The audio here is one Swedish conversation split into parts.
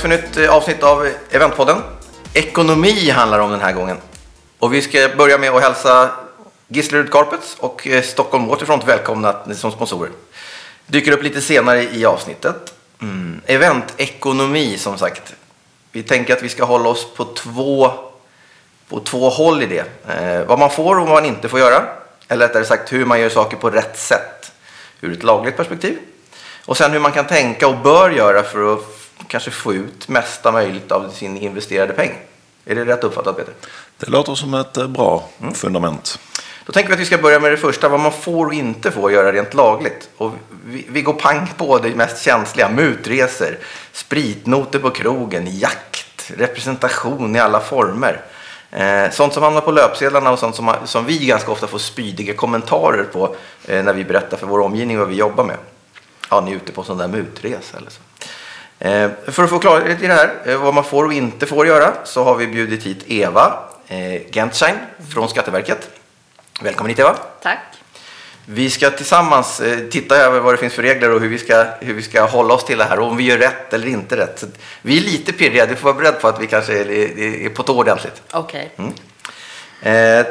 dags för nytt eh, avsnitt av Eventpodden. Ekonomi handlar om den här gången. Och vi ska börja med att hälsa Gislerud Carpets och eh, Stockholm Waterfront välkomna som sponsorer. Dyker upp lite senare i avsnittet. Mm. Eventekonomi som sagt. Vi tänker att vi ska hålla oss på två, på två håll i det. Eh, vad man får och vad man inte får göra. Eller rättare sagt hur man gör saker på rätt sätt. Ur ett lagligt perspektiv. Och sen hur man kan tänka och bör göra för att kanske få ut mesta möjligt av sin investerade peng. Är det rätt uppfattat Peter? Det låter som ett eh, bra mm. fundament. Då tänker vi att vi ska börja med det första, vad man får och inte får göra rent lagligt. Och vi, vi går pang på det mest känsliga, mutresor, spritnoter på krogen, jakt, representation i alla former. Eh, sånt som hamnar på löpsedlarna och sånt som, som vi ganska ofta får spydiga kommentarer på eh, när vi berättar för vår omgivning vad vi jobbar med. Ja, ni är ute på sån där mutresa eller så. Eh, för att få klarhet i det här, eh, vad man får och inte får göra, så har vi bjudit hit Eva eh, Gentsheim från Skatteverket. Välkommen hit Eva. Tack. Vi ska tillsammans titta över vad det finns för regler och hur vi ska, hur vi ska hålla oss till det här och om vi gör rätt eller inte rätt. Så vi är lite pirriga, du får vara beredd på att vi kanske är, är, är på tå ordentligt. Okej. Okay. Mm. Eh,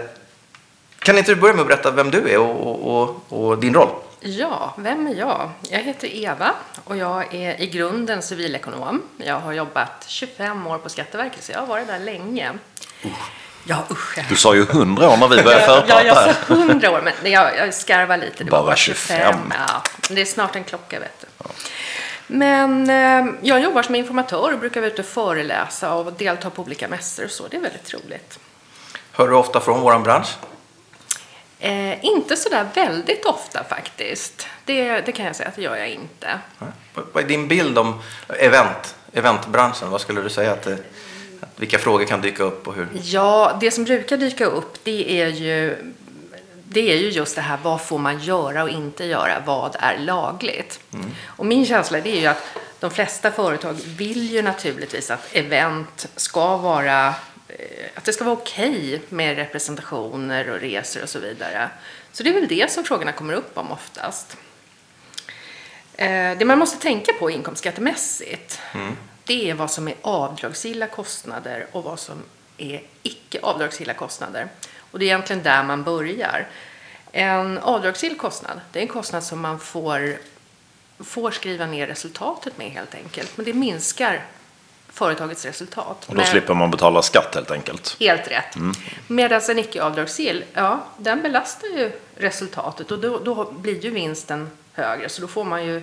kan inte du börja med att berätta vem du är och, och, och din roll? Ja, vem är jag? Jag heter Eva och jag är i grunden civilekonom. Jag har jobbat 25 år på Skatteverket, så jag har varit där länge. Uh. Ja, usch. Du sa ju 100 år när vi började förprata. ja, jag sa 100 år, men jag, jag skarvar lite. Det bara, bara 25. 25. Ja, det är snart en klocka, vet du. Ja. Men eh, jag jobbar som informatör och brukar vara ute och föreläsa och delta på olika mässor och så. Det är väldigt roligt. Hör du ofta från vår bransch? Eh, inte sådär väldigt ofta faktiskt. Det, det kan jag säga att det gör jag inte. Vad är din bild om event, eventbranschen? Vad skulle du säga att, det, att vilka frågor kan dyka upp och hur? Ja, det som brukar dyka upp det är ju det är ju just det här, vad får man göra och inte göra? Vad är lagligt? Mm. Och min känsla det är ju att de flesta företag vill ju naturligtvis att event ska vara Eh, att det ska vara okej okay med representationer och resor och så vidare. Så det är väl det som frågorna kommer upp om oftast. Eh, det man måste tänka på inkomstskattemässigt, mm. det är vad som är avdragsgilla kostnader och vad som är icke avdragsgilla kostnader. Och det är egentligen där man börjar. En avdragsgill kostnad, det är en kostnad som man får, får skriva ner resultatet med helt enkelt. Men det minskar företagets resultat. Och då Men, slipper man betala skatt helt enkelt? Helt rätt. Mm. Medan en icke avdragsgill, ja, den belastar ju resultatet och då, då blir ju vinsten högre så då får man ju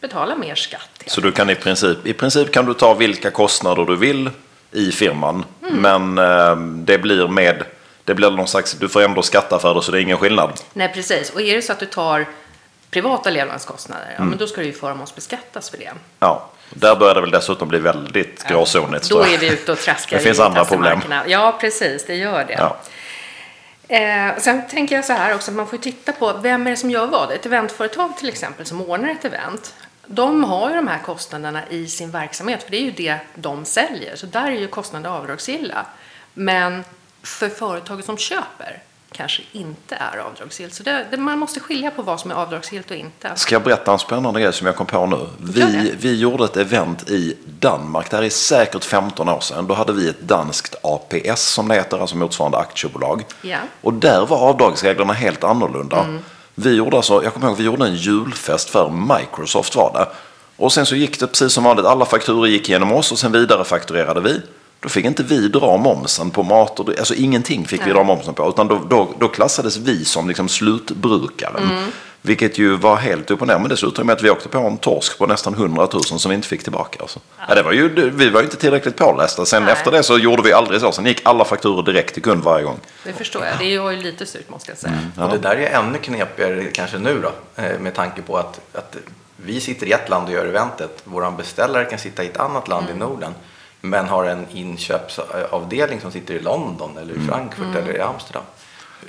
betala mer skatt. Så du kan i princip, i princip kan du ta vilka kostnader du vill i firman mm. men eh, det blir med det blir någon slags, du får ändå skatta för det så det är ingen skillnad. Nej precis, och är det så att du tar privata levnadskostnader, ja, mm. men då ska du ju förmånsbeskattas för det. Ja. Där börjar det väl dessutom bli väldigt gråzonigt. Då är vi ute och traskar Det finns andra problem. Ja, precis, det gör det. Ja. Eh, sen tänker jag så här också, man får titta på vem är det som gör vad. Ett eventföretag till exempel som ordnar ett event, de har ju de här kostnaderna i sin verksamhet, för det är ju det de säljer. Så där är ju kostnaderna avdragsgilla. Men för företaget som köper, kanske inte är avdragsgillt. Så det, det, man måste skilja på vad som är avdragsgillt och inte. Ska jag berätta en spännande grej som jag kom på nu? Vi, vi gjorde ett event i Danmark, det här är säkert 15 år sedan. Då hade vi ett danskt APS som det heter, alltså motsvarande aktiebolag. Ja. Och där var avdragsreglerna helt annorlunda. Mm. Vi gjorde alltså, jag kommer ihåg, vi gjorde en julfest för Microsoft var det. Och sen så gick det precis som vanligt, alla fakturor gick genom oss och sen vidare fakturerade vi. Då fick inte vi dra momsen på mat, och, alltså ingenting fick Nej. vi dra momsen på. Utan då, då, då klassades vi som liksom slutbrukaren. Mm. Vilket ju var helt upp och ner. Men dessutom med att vi åkte på en torsk på nästan 100 000 som vi inte fick tillbaka. Alltså. Ja. Ja, det var ju, vi var ju inte tillräckligt pålästa. Sen Nej. efter det så gjorde vi aldrig så. Sen gick alla fakturor direkt till kund varje gång. Det förstår jag. Det var ju lite surt måste jag säga. Mm. Ja. Och det där är ännu knepigare kanske nu då. Eh, med tanke på att, att vi sitter i ett land och gör eventet. Vår beställare kan sitta i ett annat land mm. i Norden men har en inköpsavdelning som sitter i London eller i mm. Frankfurt mm. eller i Amsterdam.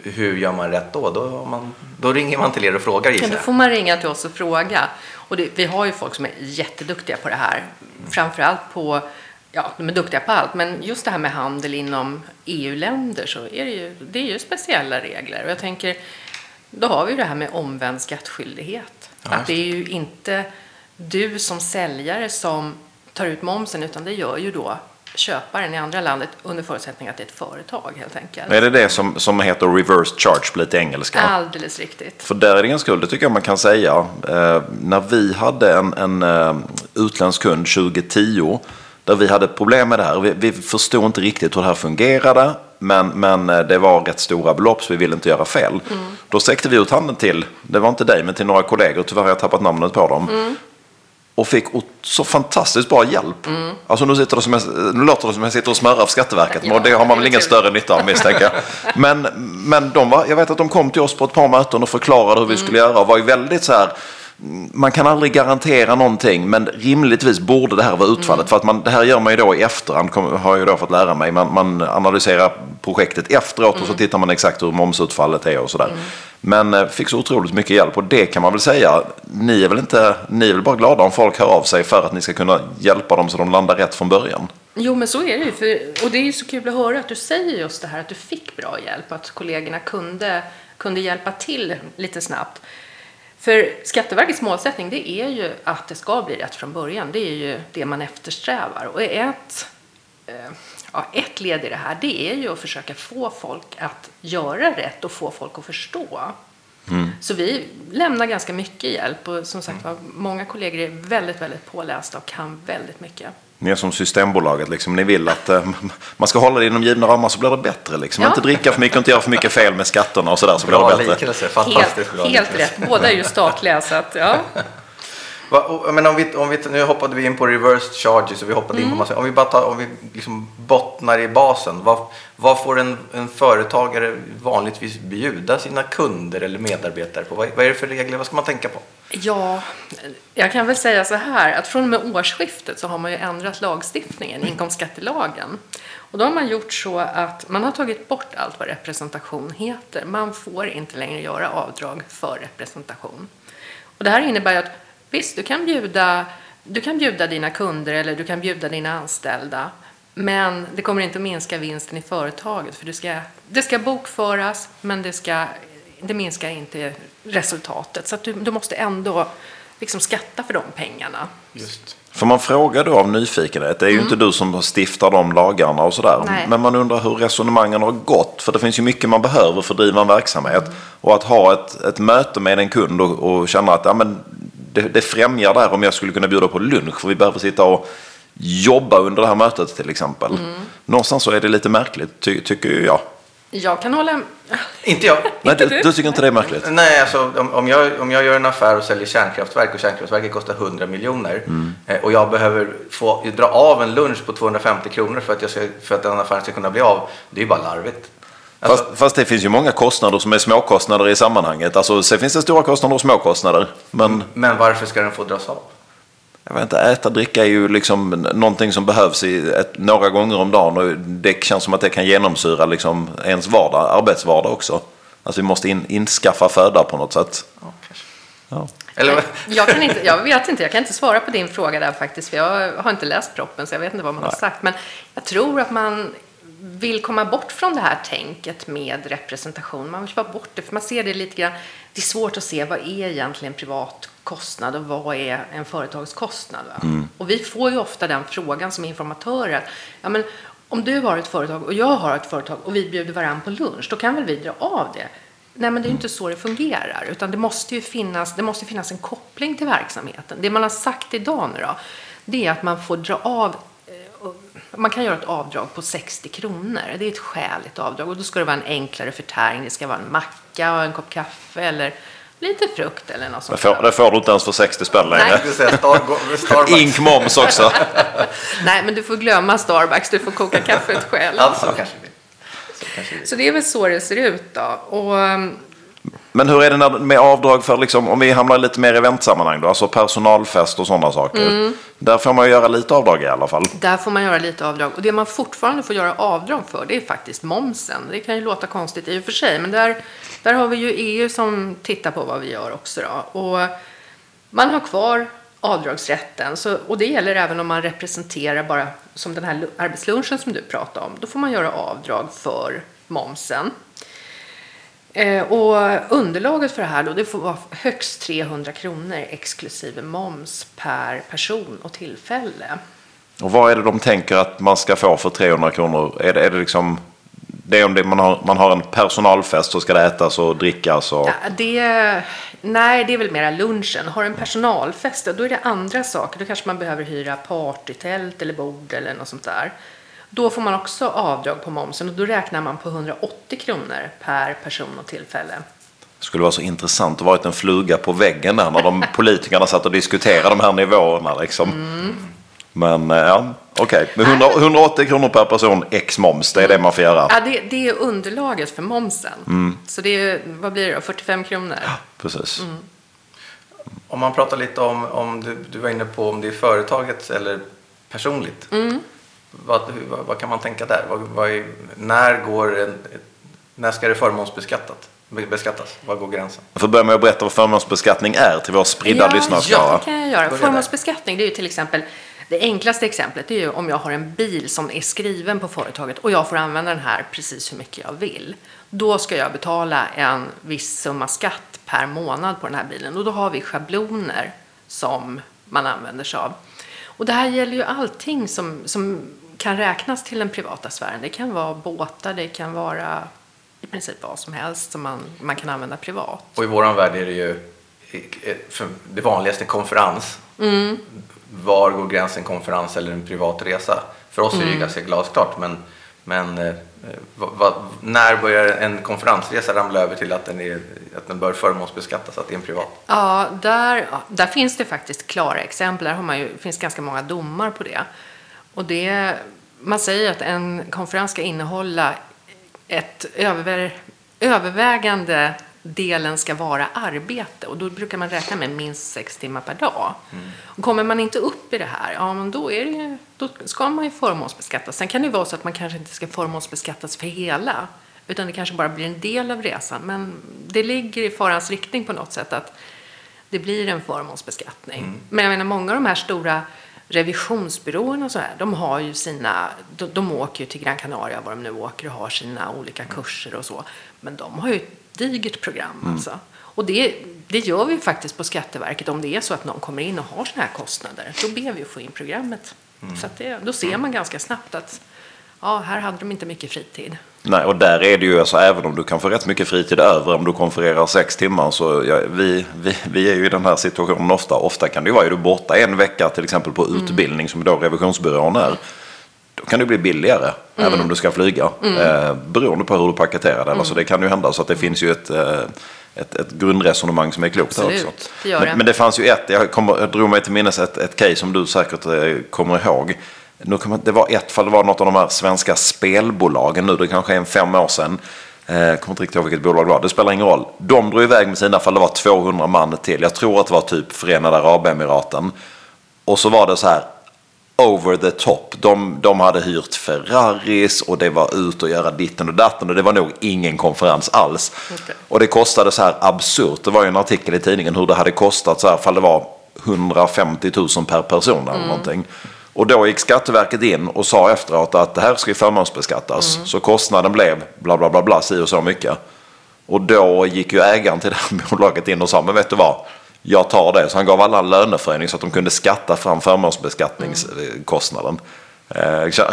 Hur gör man rätt då? Då, man, då ringer man till er och frågar ja, Då får man ringa till oss och fråga. Och det, vi har ju folk som är jätteduktiga på det här. Mm. Framförallt på, ja de är duktiga på allt, men just det här med handel inom EU-länder så är det ju, det är ju speciella regler. Och jag tänker, då har vi det här med omvänd skattskyldighet. Ja, att det är ju inte du som säljare som tar ut momsen utan det gör ju då köparen i andra landet under förutsättning att det är ett företag helt enkelt. Är det det som, som heter reverse charge på lite engelska? Alldeles riktigt. För där är det ganska kul, det tycker jag man kan säga. Eh, när vi hade en, en eh, utländsk kund 2010 där vi hade problem med det här. Vi, vi förstod inte riktigt hur det här fungerade. Men, men eh, det var rätt stora belopp så vi ville inte göra fel. Mm. Då sträckte vi ut handen till, det var inte dig men till några kollegor, tyvärr har jag tappat namnet på dem. Mm. Och fick så fantastiskt bra hjälp. Mm. Alltså nu, sitter det som jag, nu låter det som jag sitter och smörar av Skatteverket. Ja, och det har man väl ingen större nytta av misstänker jag. Men, men de var, jag vet att de kom till oss på ett par möten och förklarade hur vi skulle göra. Och var ju väldigt så här man kan aldrig garantera någonting, men rimligtvis borde det här vara utfallet. Mm. För att man, det här gör man ju då i efterhand, har jag då fått lära mig. Man, man analyserar projektet efteråt mm. och så mm. tittar man exakt hur momsutfallet är och sådär. Mm. Men eh, fick så otroligt mycket hjälp och det kan man väl säga, ni är väl, inte, ni är väl bara glada om folk hör av sig för att ni ska kunna hjälpa dem så de landar rätt från början. Jo, men så är det ju. För, och det är ju så kul att höra att du säger just det här att du fick bra hjälp, att kollegorna kunde, kunde hjälpa till lite snabbt. För Skatteverkets målsättning det är ju att det ska bli rätt från början. Det är ju det man eftersträvar. Och ett, eh, ja, ett led i det här det är ju att försöka få folk att göra rätt och få folk att förstå. Mm. Så vi lämnar ganska mycket hjälp och som sagt var, många kollegor är väldigt, väldigt pålästa och kan väldigt mycket. Ni är som Systembolaget, liksom. ni vill att eh, man ska hålla det inom givna ramar så blir det bättre. Liksom. Ja. Inte dricka för mycket och inte göra för mycket fel med skatterna och sådär så blir det bättre. Liknelse. Helt, helt rätt, båda är ju statliga så att ja. Men om vi, om vi, nu hoppade vi in på reverse charges och vi hoppade mm. in på mm. massa, om vi bara tar, om vi liksom bottnar i basen. Vad, vad får en, en företagare vanligtvis bjuda sina kunder eller medarbetare på? Vad, vad är det för regler? Vad ska man tänka på? Ja, jag kan väl säga så här att från och med årsskiftet så har man ju ändrat lagstiftningen, inkomstskattelagen. Och då har man gjort så att man har tagit bort allt vad representation heter. Man får inte längre göra avdrag för representation. Och det här innebär att visst, du kan bjuda, du kan bjuda dina kunder eller du kan bjuda dina anställda men det kommer inte att minska vinsten i företaget för det ska, det ska bokföras men det, ska, det minskar inte resultatet. Så att du, du måste ändå liksom skatta för de pengarna. Just. För man frågar då av nyfikenhet, det är ju mm. inte du som stiftar de lagarna och sådär. Nej. Men man undrar hur resonemangen har gått. För det finns ju mycket man behöver för att driva en verksamhet. Mm. Och att ha ett, ett möte med en kund och, och känna att ja, men det, det främjar där om jag skulle kunna bjuda på lunch. För vi behöver sitta och jobba under det här mötet till exempel. Mm. Någonstans så är det lite märkligt, ty tycker jag. Jag kan hålla Inte jag. Nej, du, du tycker inte det är märkligt? Nej, alltså om, om, jag, om jag gör en affär och säljer kärnkraftverk och kärnkraftverket kostar 100 miljoner mm. eh, och jag behöver få dra av en lunch på 250 kronor för att, jag ska, för att den affären ska kunna bli av. Det är ju bara larvigt. Fast, fast, det finns ju många kostnader som är småkostnader i sammanhanget. Alltså, sen finns det stora kostnader och småkostnader. Men, men varför ska den få dras av? jag vet inte, äta dricka är ju liksom någonting som behövs i ett, några gånger om dagen och det känns som att det kan genomsyra liksom ens vardag, arbetsvardag också. Alltså vi måste in, inskaffa föda på något sätt. Ja, ja. Eller... jag, kan inte, jag vet inte, jag kan inte svara på din fråga där faktiskt, för jag har inte läst proppen så jag vet inte vad man Nej. har sagt. Men jag tror att man vill komma bort från det här tänket med representation. Man vill vara bort det, för man ser det lite grann. Det är svårt att se vad är egentligen privat kostnad och vad är en företagskostnad? Mm. Och vi får ju ofta den frågan som informatörer. Ja, men om du har ett företag och jag har ett företag och vi bjuder varandra på lunch, då kan väl vi dra av det? Nej, men det är inte så det fungerar, utan det måste ju finnas, det måste finnas en koppling till verksamheten. Det man har sagt idag nu då, det är att man får dra av man kan göra ett avdrag på 60 kronor. Det är ett skäligt avdrag och då ska det vara en enklare förtäring. Det ska vara en macka och en kopp kaffe eller lite frukt eller något sånt. Det får, det får du inte ens för 60 spänn längre. Ink moms också. Nej, men du får glömma Starbucks. Du får koka kaffet själv. Alltså, kanske så, så det är väl så det ser ut då. Och, um, men hur är det med avdrag för, liksom, om vi hamnar lite mer eventsammanhang då, alltså personalfest och sådana saker. Mm. Där får man göra lite avdrag i alla fall. Där får man göra lite avdrag. Och det man fortfarande får göra avdrag för, det är faktiskt momsen. Det kan ju låta konstigt i och för sig, men där, där har vi ju EU som tittar på vad vi gör också. Då. Och man har kvar avdragsrätten, så, och det gäller även om man representerar bara som den här arbetslunchen som du pratade om. Då får man göra avdrag för momsen. Eh, och underlaget för det här då, det får vara högst 300 kronor exklusive moms per person och tillfälle. Och vad är det de tänker att man ska få för 300 kronor? Är det, är det liksom... Det är om det, man, har, man har en personalfest så ska det ätas och drickas och... Ja, det, nej, det är väl mera lunchen. Har en personalfest, då är det andra saker. Då kanske man behöver hyra partytält eller bord eller något sånt där. Då får man också avdrag på momsen och då räknar man på 180 kronor per person och tillfälle. Det skulle vara så intressant att vara en fluga på väggen där när de politikerna satt och diskuterade de här nivåerna. Liksom. Men eh, ja, okej. Okay. 180 kronor per person ex moms, det är det man får göra. Ja, det, det är underlaget för momsen. Så det är, vad blir det då, 45 kronor? Precis. Om man pratar lite om, om du, du var inne på om det är företaget eller personligt. Vad, vad, vad kan man tänka där? Vad, vad är, när, går en, när ska det förmånsbeskattat? beskattas? Var går gränsen? Jag får börja med att berätta vad förmånsbeskattning är till våra spridda ja, lyssnare. Ja, det kan jag göra. Förmånsbeskattning det är ju till exempel det enklaste exemplet är ju om jag har en bil som är skriven på företaget och jag får använda den här precis hur mycket jag vill. Då ska jag betala en viss summa skatt per månad på den här bilen och då har vi schabloner som man använder sig av. Och det här gäller ju allting som, som kan räknas till den privata sfären. Det kan vara båtar, det kan vara i princip vad som helst som man, man kan använda privat. Och i våran värld är det ju det vanligaste konferens. Mm. Var går gränsen konferens eller en privat resa? För oss är det ju ganska glasklart men, men eh, vad, vad, när börjar en konferensresa ramla över till att den, är, att den bör förmånsbeskattas, att det är en privat? Ja, där, där finns det faktiskt klara exempel. Där har man ju, finns ganska många domar på det. Och det. Man säger att en konferens ska innehålla ett över, övervägande delen ska vara arbete och då brukar man räkna med minst sex timmar per dag. Mm. Och kommer man inte upp i det här, ja men då, är det, då ska man ju förmånsbeskattas. Sen kan det vara så att man kanske inte ska förmånsbeskattas för hela, utan det kanske bara blir en del av resan. Men det ligger i farans riktning på något sätt att det blir en förmånsbeskattning. Mm. Men jag menar, många av de här stora revisionsbyråerna och så här, de har ju sina, de, de åker ju till Gran Canaria, var de nu åker och har sina olika kurser och så. Men de har ju ett digert program mm. alltså. Och det, det gör vi faktiskt på Skatteverket om det är så att någon kommer in och har sådana här kostnader. Då ber vi att få in programmet. Mm. Så det, då ser man ganska snabbt att ja, här hade de inte mycket fritid. Nej, och där är det ju, alltså, även om du kan få rätt mycket fritid över om du konfererar sex timmar, så ja, vi, vi, vi är ju i den här situationen ofta. Ofta kan det ju vara, är du borta en vecka till exempel på mm. utbildning, som då revisionsbyrån är, då kan det bli billigare, mm. även om du ska flyga, mm. eh, beroende på hur du paketerar det. Mm. Alltså, det kan ju hända, så att det finns ju ett eh, ett, ett grundresonemang som är klokt här också. Det men, det. men det fanns ju ett, jag, kommer, jag drog mig till minnes ett, ett case som du säkert eh, kommer ihåg. Nu kan man, det var ett fall, det var något av de här svenska spelbolagen nu, det kanske är en fem år sedan. Eh, kommer inte riktigt ihåg vilket bolag det var, det spelar ingen roll. De drog iväg med sina fall, det var 200 man till. Jag tror att det var typ Förenade Arabemiraten. Och så var det så här, over the top. De, de hade hyrt Ferraris och det var ut och göra ditten och datten och det var nog ingen konferens alls. Okay. Och det kostade så här absurt. Det var ju en artikel i tidningen hur det hade kostat så här, fall det var 150 000 per person eller mm. någonting. Och då gick Skatteverket in och sa efteråt att det här ska ju förmånsbeskattas. Mm. Så kostnaden blev bla bla bla bla si och så mycket. Och då gick ju ägaren till det här bolaget in och sa, men vet du vad? Jag tar det. Så han gav alla en löneförhöjning så att de kunde skatta fram förmånsbeskattningskostnaden. Mm.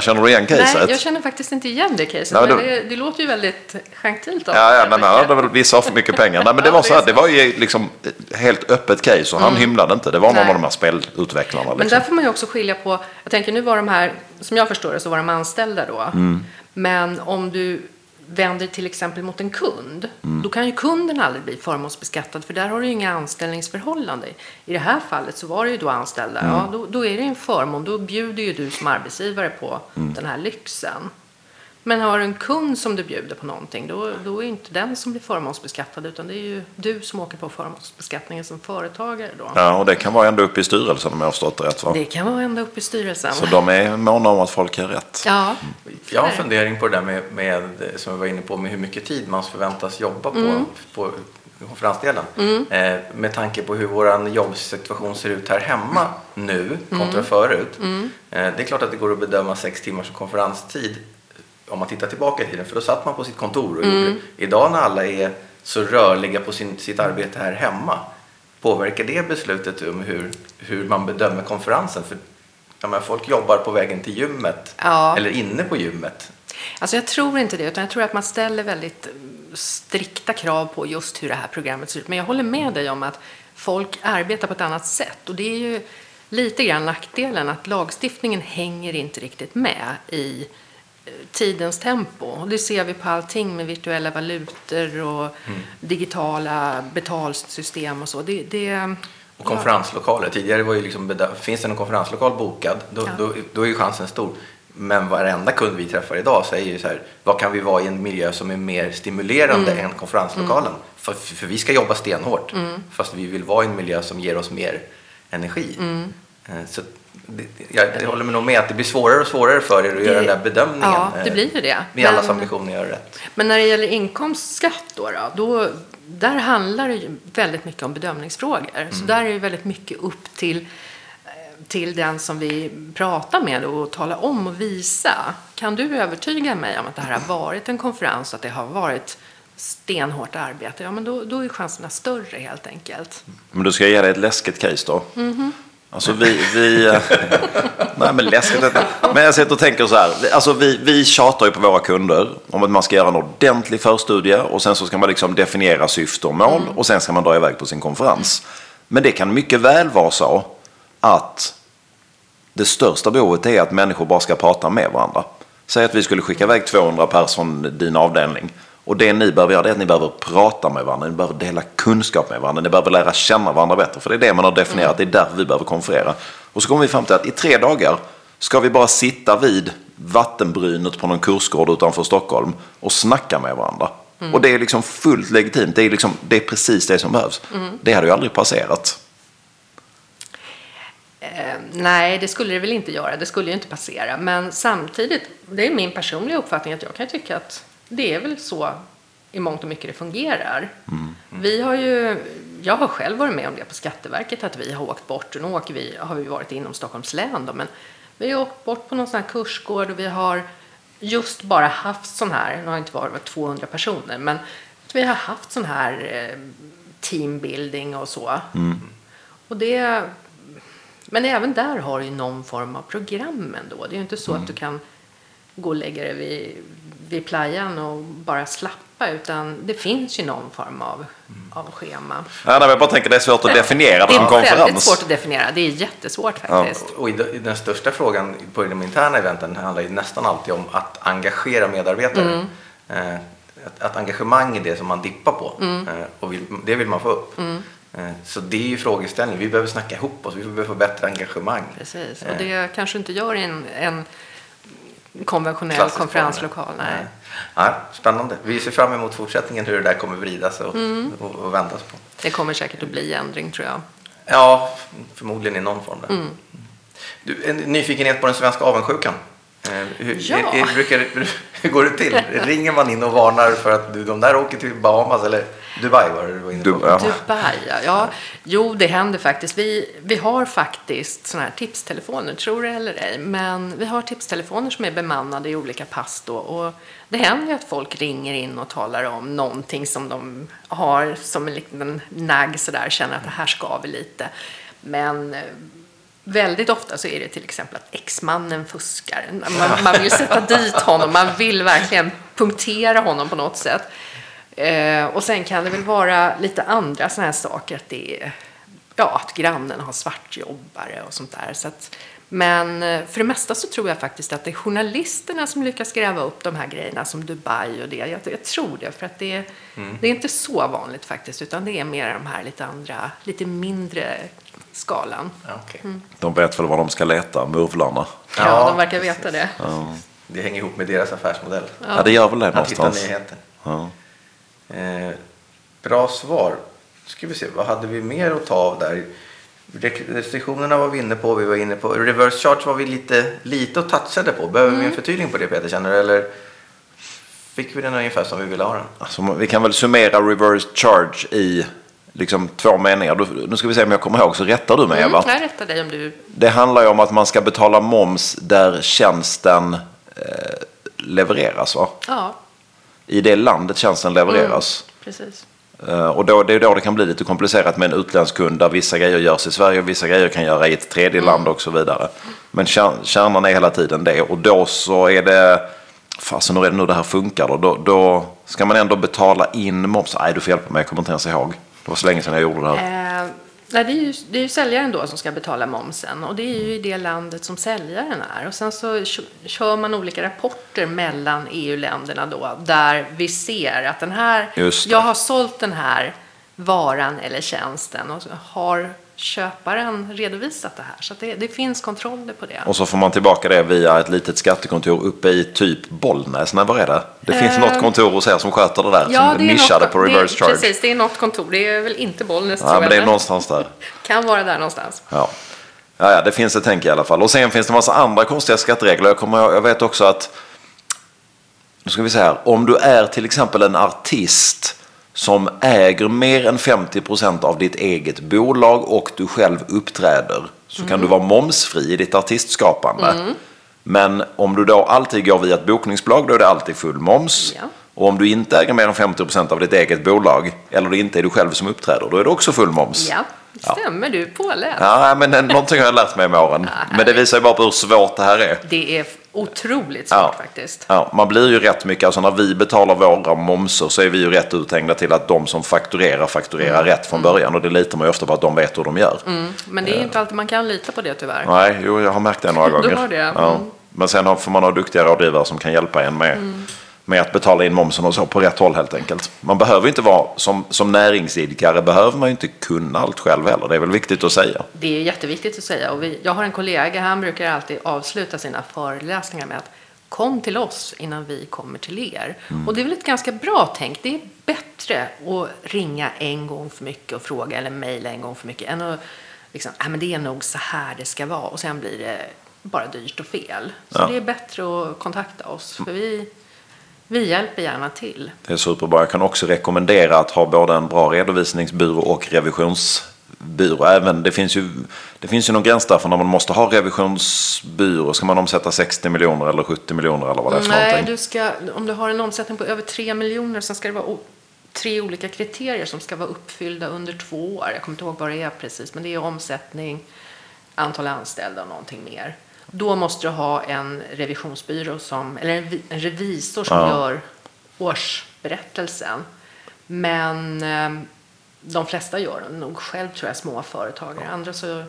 Känner du igen caset? Nej, jag känner faktiskt inte igen det caset. Nej, men det, det, låter ju väldigt gentilt. Ja, ja nej, hade väl vissa har för mycket pengar. Nej, men det var så här, det var ju liksom helt öppet case och han mm. hymlade inte. Det var någon nej. av de här spelutvecklarna. Liksom. Men där får man ju också skilja på, jag tänker nu var de här, som jag förstår det så var de anställda då. Mm. Men om du vänder till exempel mot en kund, mm. då kan ju kunden aldrig bli förmånsbeskattad för där har du ju inga anställningsförhållanden. I det här fallet så var det ju då anställda, mm. ja då, då, är det en förmån, då bjuder ju du som arbetsgivare på mm. den här lyxen. Men har du en kund som du bjuder på någonting, då, då är inte den som blir förmånsbeskattad utan det är ju du som åker på förmånsbeskattningen som företagare då. Ja, och det kan vara ända upp i styrelsen om jag har förstått det rätt va? Det kan vara ända upp i styrelsen. Så de är måna om att folk har rätt? Ja. Mm. Jag har en fundering på det där med, med, som vi var inne på, med hur mycket tid man förväntas jobba på, mm. på konferensdelen. Mm. Eh, med tanke på hur vår jobbsituation ser ut här hemma nu kontra mm. förut. Mm. Eh, det är klart att det går att bedöma sex timmars konferenstid om man tittar tillbaka i tiden, för då satt man på sitt kontor och mm. gjorde Idag när alla är så rörliga på sin, sitt arbete här hemma, påverkar det beslutet om hur, hur man bedömer konferensen? För ja, men folk jobbar på vägen till gymmet Ja. eller inne på gymmet. Alltså jag tror inte det, utan jag tror att man ställer väldigt strikta krav på just hur det här programmet ser ut. Men jag håller med dig om att folk arbetar på ett annat sätt. Och det är ju lite grann nackdelen att lagstiftningen hänger inte riktigt med i tidens tempo. Och det ser vi på allting med virtuella valutor och digitala betalsystem och så. Det, det, Och konferenslokaler. Tidigare var ju liksom, finns det en konferenslokal bokad, då, Ja. då, då är ju chansen stor. Men varenda kund vi träffar idag säger ju så här, vad kan vi vara i en miljö som är mer stimulerande Mm. än konferenslokalen? För, för vi ska jobba stenhårt, fast vi vill vara i en miljö som ger oss mer energi. Mm. Eh, Så jag, jag håller med nog med att det blir svårare och svårare för er att göra den där bedömningen. Ja, det eh, blir ju det. Med allas Men- ambitioner att göra rätt. Men när det gäller inkomstskatt då, då, då där handlar det ju väldigt mycket om bedömningsfrågor. Så där är det väldigt mycket upp till, eh, till den som vi pratar med och tala om och visa. Kan du övertyga mig om att det här har varit en konferens och att det har varit stenhårt arbete? Ja, men då, då är chanserna större helt enkelt. Men du ska ge dig ett läskigt case då. Mhm. Alltså vi... vi eh, nej men läskigt. är det. Men jag sitter och tänker så här. Alltså vi, vi tjatar ju på våra kunder om att man ska göra en ordentlig förstudie och sen så ska man liksom definiera syfte och mål och sen ska man dra iväg på sin konferens. Men det kan mycket väl vara så att det största behovet är att människor bara ska prata med varandra. Säg att vi skulle skicka iväg 200 personer från din avdelning. Och det ni behöver göra det är att ni behöver prata med varandra, ni behöver dela kunskap med varandra, ni behöver lära känna varandra bättre. För det är det man har definierat, det är därför vi behöver konferera. Och så kommer vi fram till att i tre dagar ska vi bara sitta vid vattenbrynet på någon kursgård utanför Stockholm och snacka med varandra. Och det är liksom fullt legitimt, det är, liksom, det är precis det som behövs. Det hade ju aldrig passerat. Eh, nej, det skulle det väl inte göra. Det skulle ju inte passera. Men samtidigt, det är min personliga uppfattning att jag kan tycka att det är väl så i mångt och mycket det fungerar. Vi har ju, jag har själv varit med om det på Skatteverket, att vi har åkt bort. Nu åker vi, har vi varit inom Stockholms län då, men vi har åkt bort på någon sån här kursgård och vi har just bara haft sån här, nu har det inte varit 200 personer, men vi har haft sån här eh, teambuilding och så. Och det, men även där har du ju någon form av program ändå. Det är ju inte så att du kan gå och lägga dig vid, vid playan och bara slappa, utan det finns ju någon form av, av schema. Ja, nej, jag bara tänker det är svårt att definiera Det det som är väldigt konferens. svårt att definiera. Det är jättesvårt faktiskt. Och i de- i den största frågan på de interna eventen handlar ju nästan alltid om att engagera medarbetare. Eh, att, att engagemang är det som man dippar på eh, och vill, det vill man få upp. Eh, så det är ju frågeställningen. Vi behöver snacka ihop oss, vi behöver få bättre engagemang. Precis. Och det kanske inte gör en, en konventionell Klassisk konferenslokal. form, Nej. Ja, spännande. Vi ser fram emot fortsättningen hur det där kommer vridas och, och, och vändas på. Det kommer säkert att bli ändring tror jag. Ja, förmodligen i någon form. Där. Du, en nyfikenhet på den svenska avundsjukan. Eh, hur, Ja. är, är, brukar, hur går det till? Ringer man in och varnar för att du, de där åker till Bahamas eller Dubai var det du var inne på? Du- ja. Dubai, ja. ja. Jo, det händer faktiskt. Vi, vi har faktiskt såna här tipstelefoner, tror det eller ej. Men vi har tipstelefoner som är bemannade i olika pass då. Och det händer ju att folk ringer in och talar om någonting som de har som en liten nagg sådär, känner att det här ska vi lite. Men eh, Väldigt ofta så är det till exempel att exmannen fuskar. Man, man vill sätta dit honom, man vill verkligen punktera honom på något sätt. Eh, och sen kan det väl vara lite andra sådana här saker, att det är ja, att grannen har svartjobbare och sånt där. Så att, men eh, för det mesta så tror jag faktiskt att det är journalisterna som lyckas gräva upp de här grejerna som Dubai och det. Jag, jag tror det, för att det, är- det är inte så vanligt faktiskt, utan det är mer de här lite andra, lite mindre skalan. Ja, okej. De vet väl var de ska leta, murvlarna. Ja, Ja, de verkar veta det. Det hänger ihop med deras affärsmodell. Ja, det gör väl det Att hitta någonstans. nyheter. Ja. Eh, bra svar. Ska vi se, vad hade vi mer att ta av där? Restriktionerna var vi inne på, vi var inne på reverse charge var vi lite, lite och touchade på. Behöver Mm. vi en förtydligning på det Peter, känner du? Eller fick vi den ungefär som vi ville ha den? Alltså, vi kan väl summera reverse charge i liksom, två meningar. Du- Nu ska vi se om jag kommer ihåg så rättar du mig Mm, Eva. jag rättar dig om du... Det handlar ju om att man ska betala moms där tjänsten eh, levereras. Va? Ja, I det landet tjänsten levereras. precis. Eh, Och då, det är då det kan bli lite komplicerat med en utländsk kund där vissa grejer görs i Sverige och vissa grejer kan göra i ett tredje land och så vidare. Men kär- kärnan är hela tiden det och då så är det, fasen hur är det nu det här funkar då? Då, då ska man ändå betala in moms. Nej, du får hjälpa mig, jag kommer inte ens ihåg. Det var så länge sedan jag gjorde det här. Nej, det, är ju, det är ju säljaren då som ska betala momsen och det är ju i det landet som säljaren är. Och sen så kö- kör man olika rapporter mellan EU-länderna då där vi ser att den här, jag har sålt den här varan eller tjänsten och har köparen redovisat det här. Så att det, det finns kontroller på det. Och så får man tillbaka det via ett litet skattekontor uppe i typ Bollnäs. Nej, var är det? Det finns Eh, något kontor hos er som sköter det där. som är nischade något, på reverse det, charge. Precis, det är något kontor. Det är väl inte Bollnäs Ja, tror men det är någonstans där. Kan vara där någonstans. Ja. Ja, ja, det finns ett tänk i alla fall. Och sen finns det en massa andra konstiga skatteregler. Jag, kommer, jag vet också att, nu ska vi se här, om du är till exempel en artist som äger mer än 50% av ditt eget bolag och du själv uppträder så kan du vara momsfri i ditt artistskapande. Men om du då alltid går via ett bokningsbolag då är det alltid full moms. Ja. Och om du inte äger mer än 50% av ditt eget bolag eller det inte är du själv som uppträder då är det också full moms. Ja, stämmer du påläst. Ja, men någonting har jag lärt mig med åren. Men det visar ju bara på hur svårt det här är. Det är otroligt svårt Ja. faktiskt. Ja, man blir ju rätt mycket, alltså när vi betalar våra momser så är vi ju rätt uthängda till att de som fakturerar fakturerar rätt från början och det litar man ju ofta på att de vet hur de gör. Men det är inte alltid man kan lita på det tyvärr. Nej, jo, jag har märkt det några Du gånger. har det, Ja. mm. Men sen får man ha duktiga rådgivare som kan hjälpa en med, med att betala in momsen och så på rätt håll helt enkelt. Man behöver inte vara, som, som näringsidkare behöver man ju inte kunna allt själv heller. Det är väl viktigt att säga. Det är jätteviktigt att säga. Och vi, jag har en kollega, han brukar alltid avsluta sina föreläsningar med att kom till oss innan vi kommer till er. Och det är väl ett ganska bra tänk. Det är bättre att ringa en gång för mycket och fråga eller mejla en gång för mycket än att liksom, ah, men det är nog så här det ska vara och sen blir det bara dyrt och fel. Så Ja. det är bättre att kontakta oss för vi, vi hjälper gärna till. Det är superbra. Jag kan också rekommendera att ha både en bra redovisningsbyrå och revisionsbyrå. Även, det, finns ju, det finns ju någon gräns där för när man måste ha revisionsbyrå. Ska man omsätta 60 miljoner eller 70 miljoner eller vad det är för Nej, någonting? du ska, om du har en omsättning på över 3 miljoner så ska det vara tre olika kriterier som ska vara uppfyllda under två år. Jag kommer inte ihåg vad det är precis, men det är omsättning, antal anställda och någonting mer. Då måste du ha en revisionsbyrå som, eller en, vi- en revisor som Ja. gör årsberättelsen. Men eh, de flesta gör den nog själv tror jag, små företagare. Andra så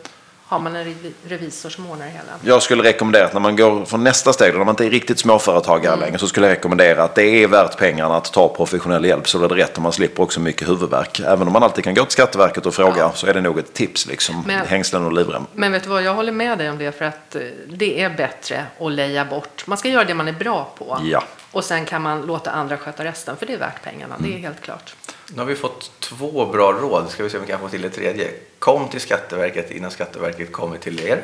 har man en revi- revisor som ordnar det hela. Jag skulle rekommendera att när man går från nästa steg, när man inte är riktigt småföretagare längre, så skulle jag rekommendera att det är värt pengarna att ta professionell hjälp så är det rätt och man slipper också mycket huvudvärk. Även om man alltid kan gå till Skatteverket och fråga så är det nog ett tips liksom. Men- Hängslen och livrem. Men vet du vad, jag håller med dig om det för att eh, det är bättre att leja bort. Man ska göra det man är bra på. Ja. Och sen kan man låta andra sköta resten för det är värt pengarna. Det är helt klart. Nu har vi fått två bra råd. Ska vi se om vi kan få till ett tredje. Kom till Skatteverket innan Skatteverket kommer till er.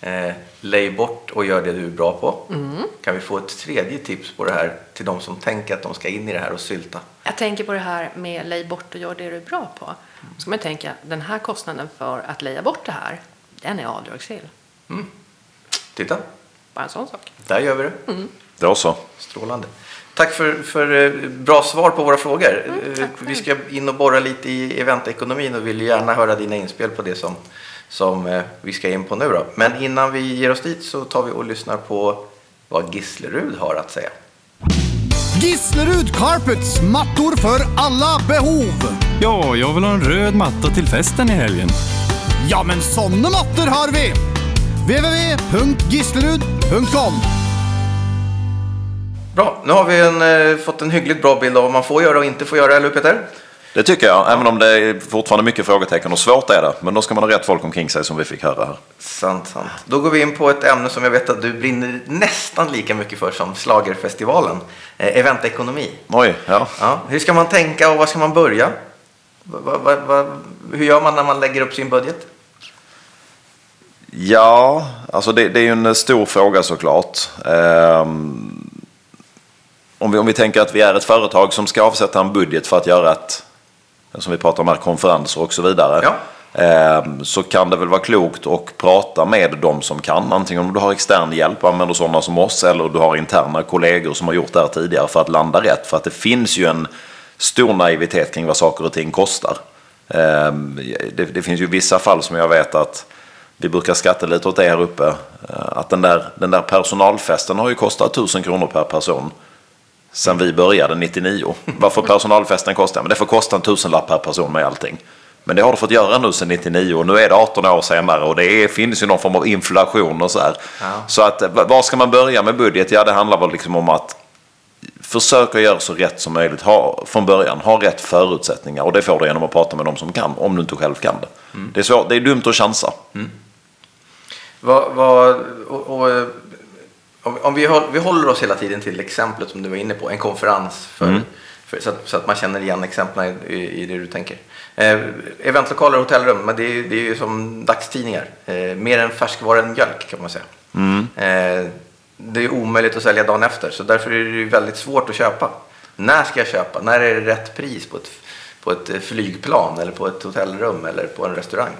Eh, lej bort och gör det du är bra på. Kan vi få ett tredje tips på det här till de som tänker att de ska in i det här och sylta? Jag tänker på det här med lej bort och gör det du är bra på. Då ska man tänka, den här kostnaden för att leja bort det här, den är avdragsgill. Titta, Bara en sån sak. där gör vi det. Då så. Strålande. Tack för, för eh, bra svar på våra frågor. Eh, tack Vi ska in och borra lite i eventekonomin och vill gärna höra dina inspel på det som, som eh, vi ska in på nu. Då. Men innan vi ger oss dit så tar vi och lyssnar på vad Gislerud har att säga. Gislerud Carpets, mattor för alla behov. Ja, jag vill ha en röd matta till festen i helgen. Ja, men såna mattor har vi! www.gislerud.com Bra, nu har vi en, eh, fått en hyggligt bra bild av vad man får göra och inte får göra, eller hur Peter? Det tycker jag, även om det är fortfarande mycket frågetecken och svårt är det. Men då ska man ha rätt folk omkring sig som vi fick höra här. Sant, sant. Då går vi in på ett ämne som jag vet att du brinner nästan lika mycket för som Slagerfestivalen. Eh, eventekonomi. Oj, ja. Ja, hur ska man tänka och var ska man börja? Va, va, va, hur gör man när man lägger upp sin budget? Ja, alltså det, det är ju en stor fråga såklart. Ehm, om, vi, om vi tänker att vi är ett företag som ska avsätta en budget för att göra ett, som vi pratar om här, konferenser och så vidare. Ja. Ehm, så kan det väl vara klokt att prata med de som kan. Antingen om du har extern hjälp och använder sådana som oss eller du har interna kollegor som har gjort det här tidigare för att landa rätt. För att det finns ju en stor naivitet kring vad saker och ting kostar. Eh, det, det finns ju vissa fall som jag vet att vi brukar skatta lite åt det här uppe. eh, Att den där, den där personalfesten har ju kostat 1000 kronor per person sen vi började 99. Varför personalfesten kostar? Men det får kosta en tusenlapp per person med allting. Men det har du fått göra nu sedan 99 och nu är det 18 år senare och det är, finns ju någon form av inflation och så här. Så att var ska man börja med budget? Ja, det handlar väl liksom om att försöka göra så rätt som möjligt ha, från början. Ha rätt förutsättningar och det får du genom att prata med de som kan om du inte själv kan det. Det, är svårt, det är dumt att chansa. Vad, vad, och, och, om, om vi, håll, vi håller oss hela tiden till exemplet som du var inne på, en konferens för, för, så, att, så att man känner igen exemplen i, i det du tänker. Eh, eventlokaler och hotellrum, men det är, det är ju som dagstidningar. Eh, mer än färskvara än mjölk kan man säga. Eh, det är omöjligt att sälja dagen efter, så därför är det väldigt svårt att köpa. När ska jag köpa? När är det rätt pris på ett, på ett flygplan eller på ett hotellrum eller på en restaurang?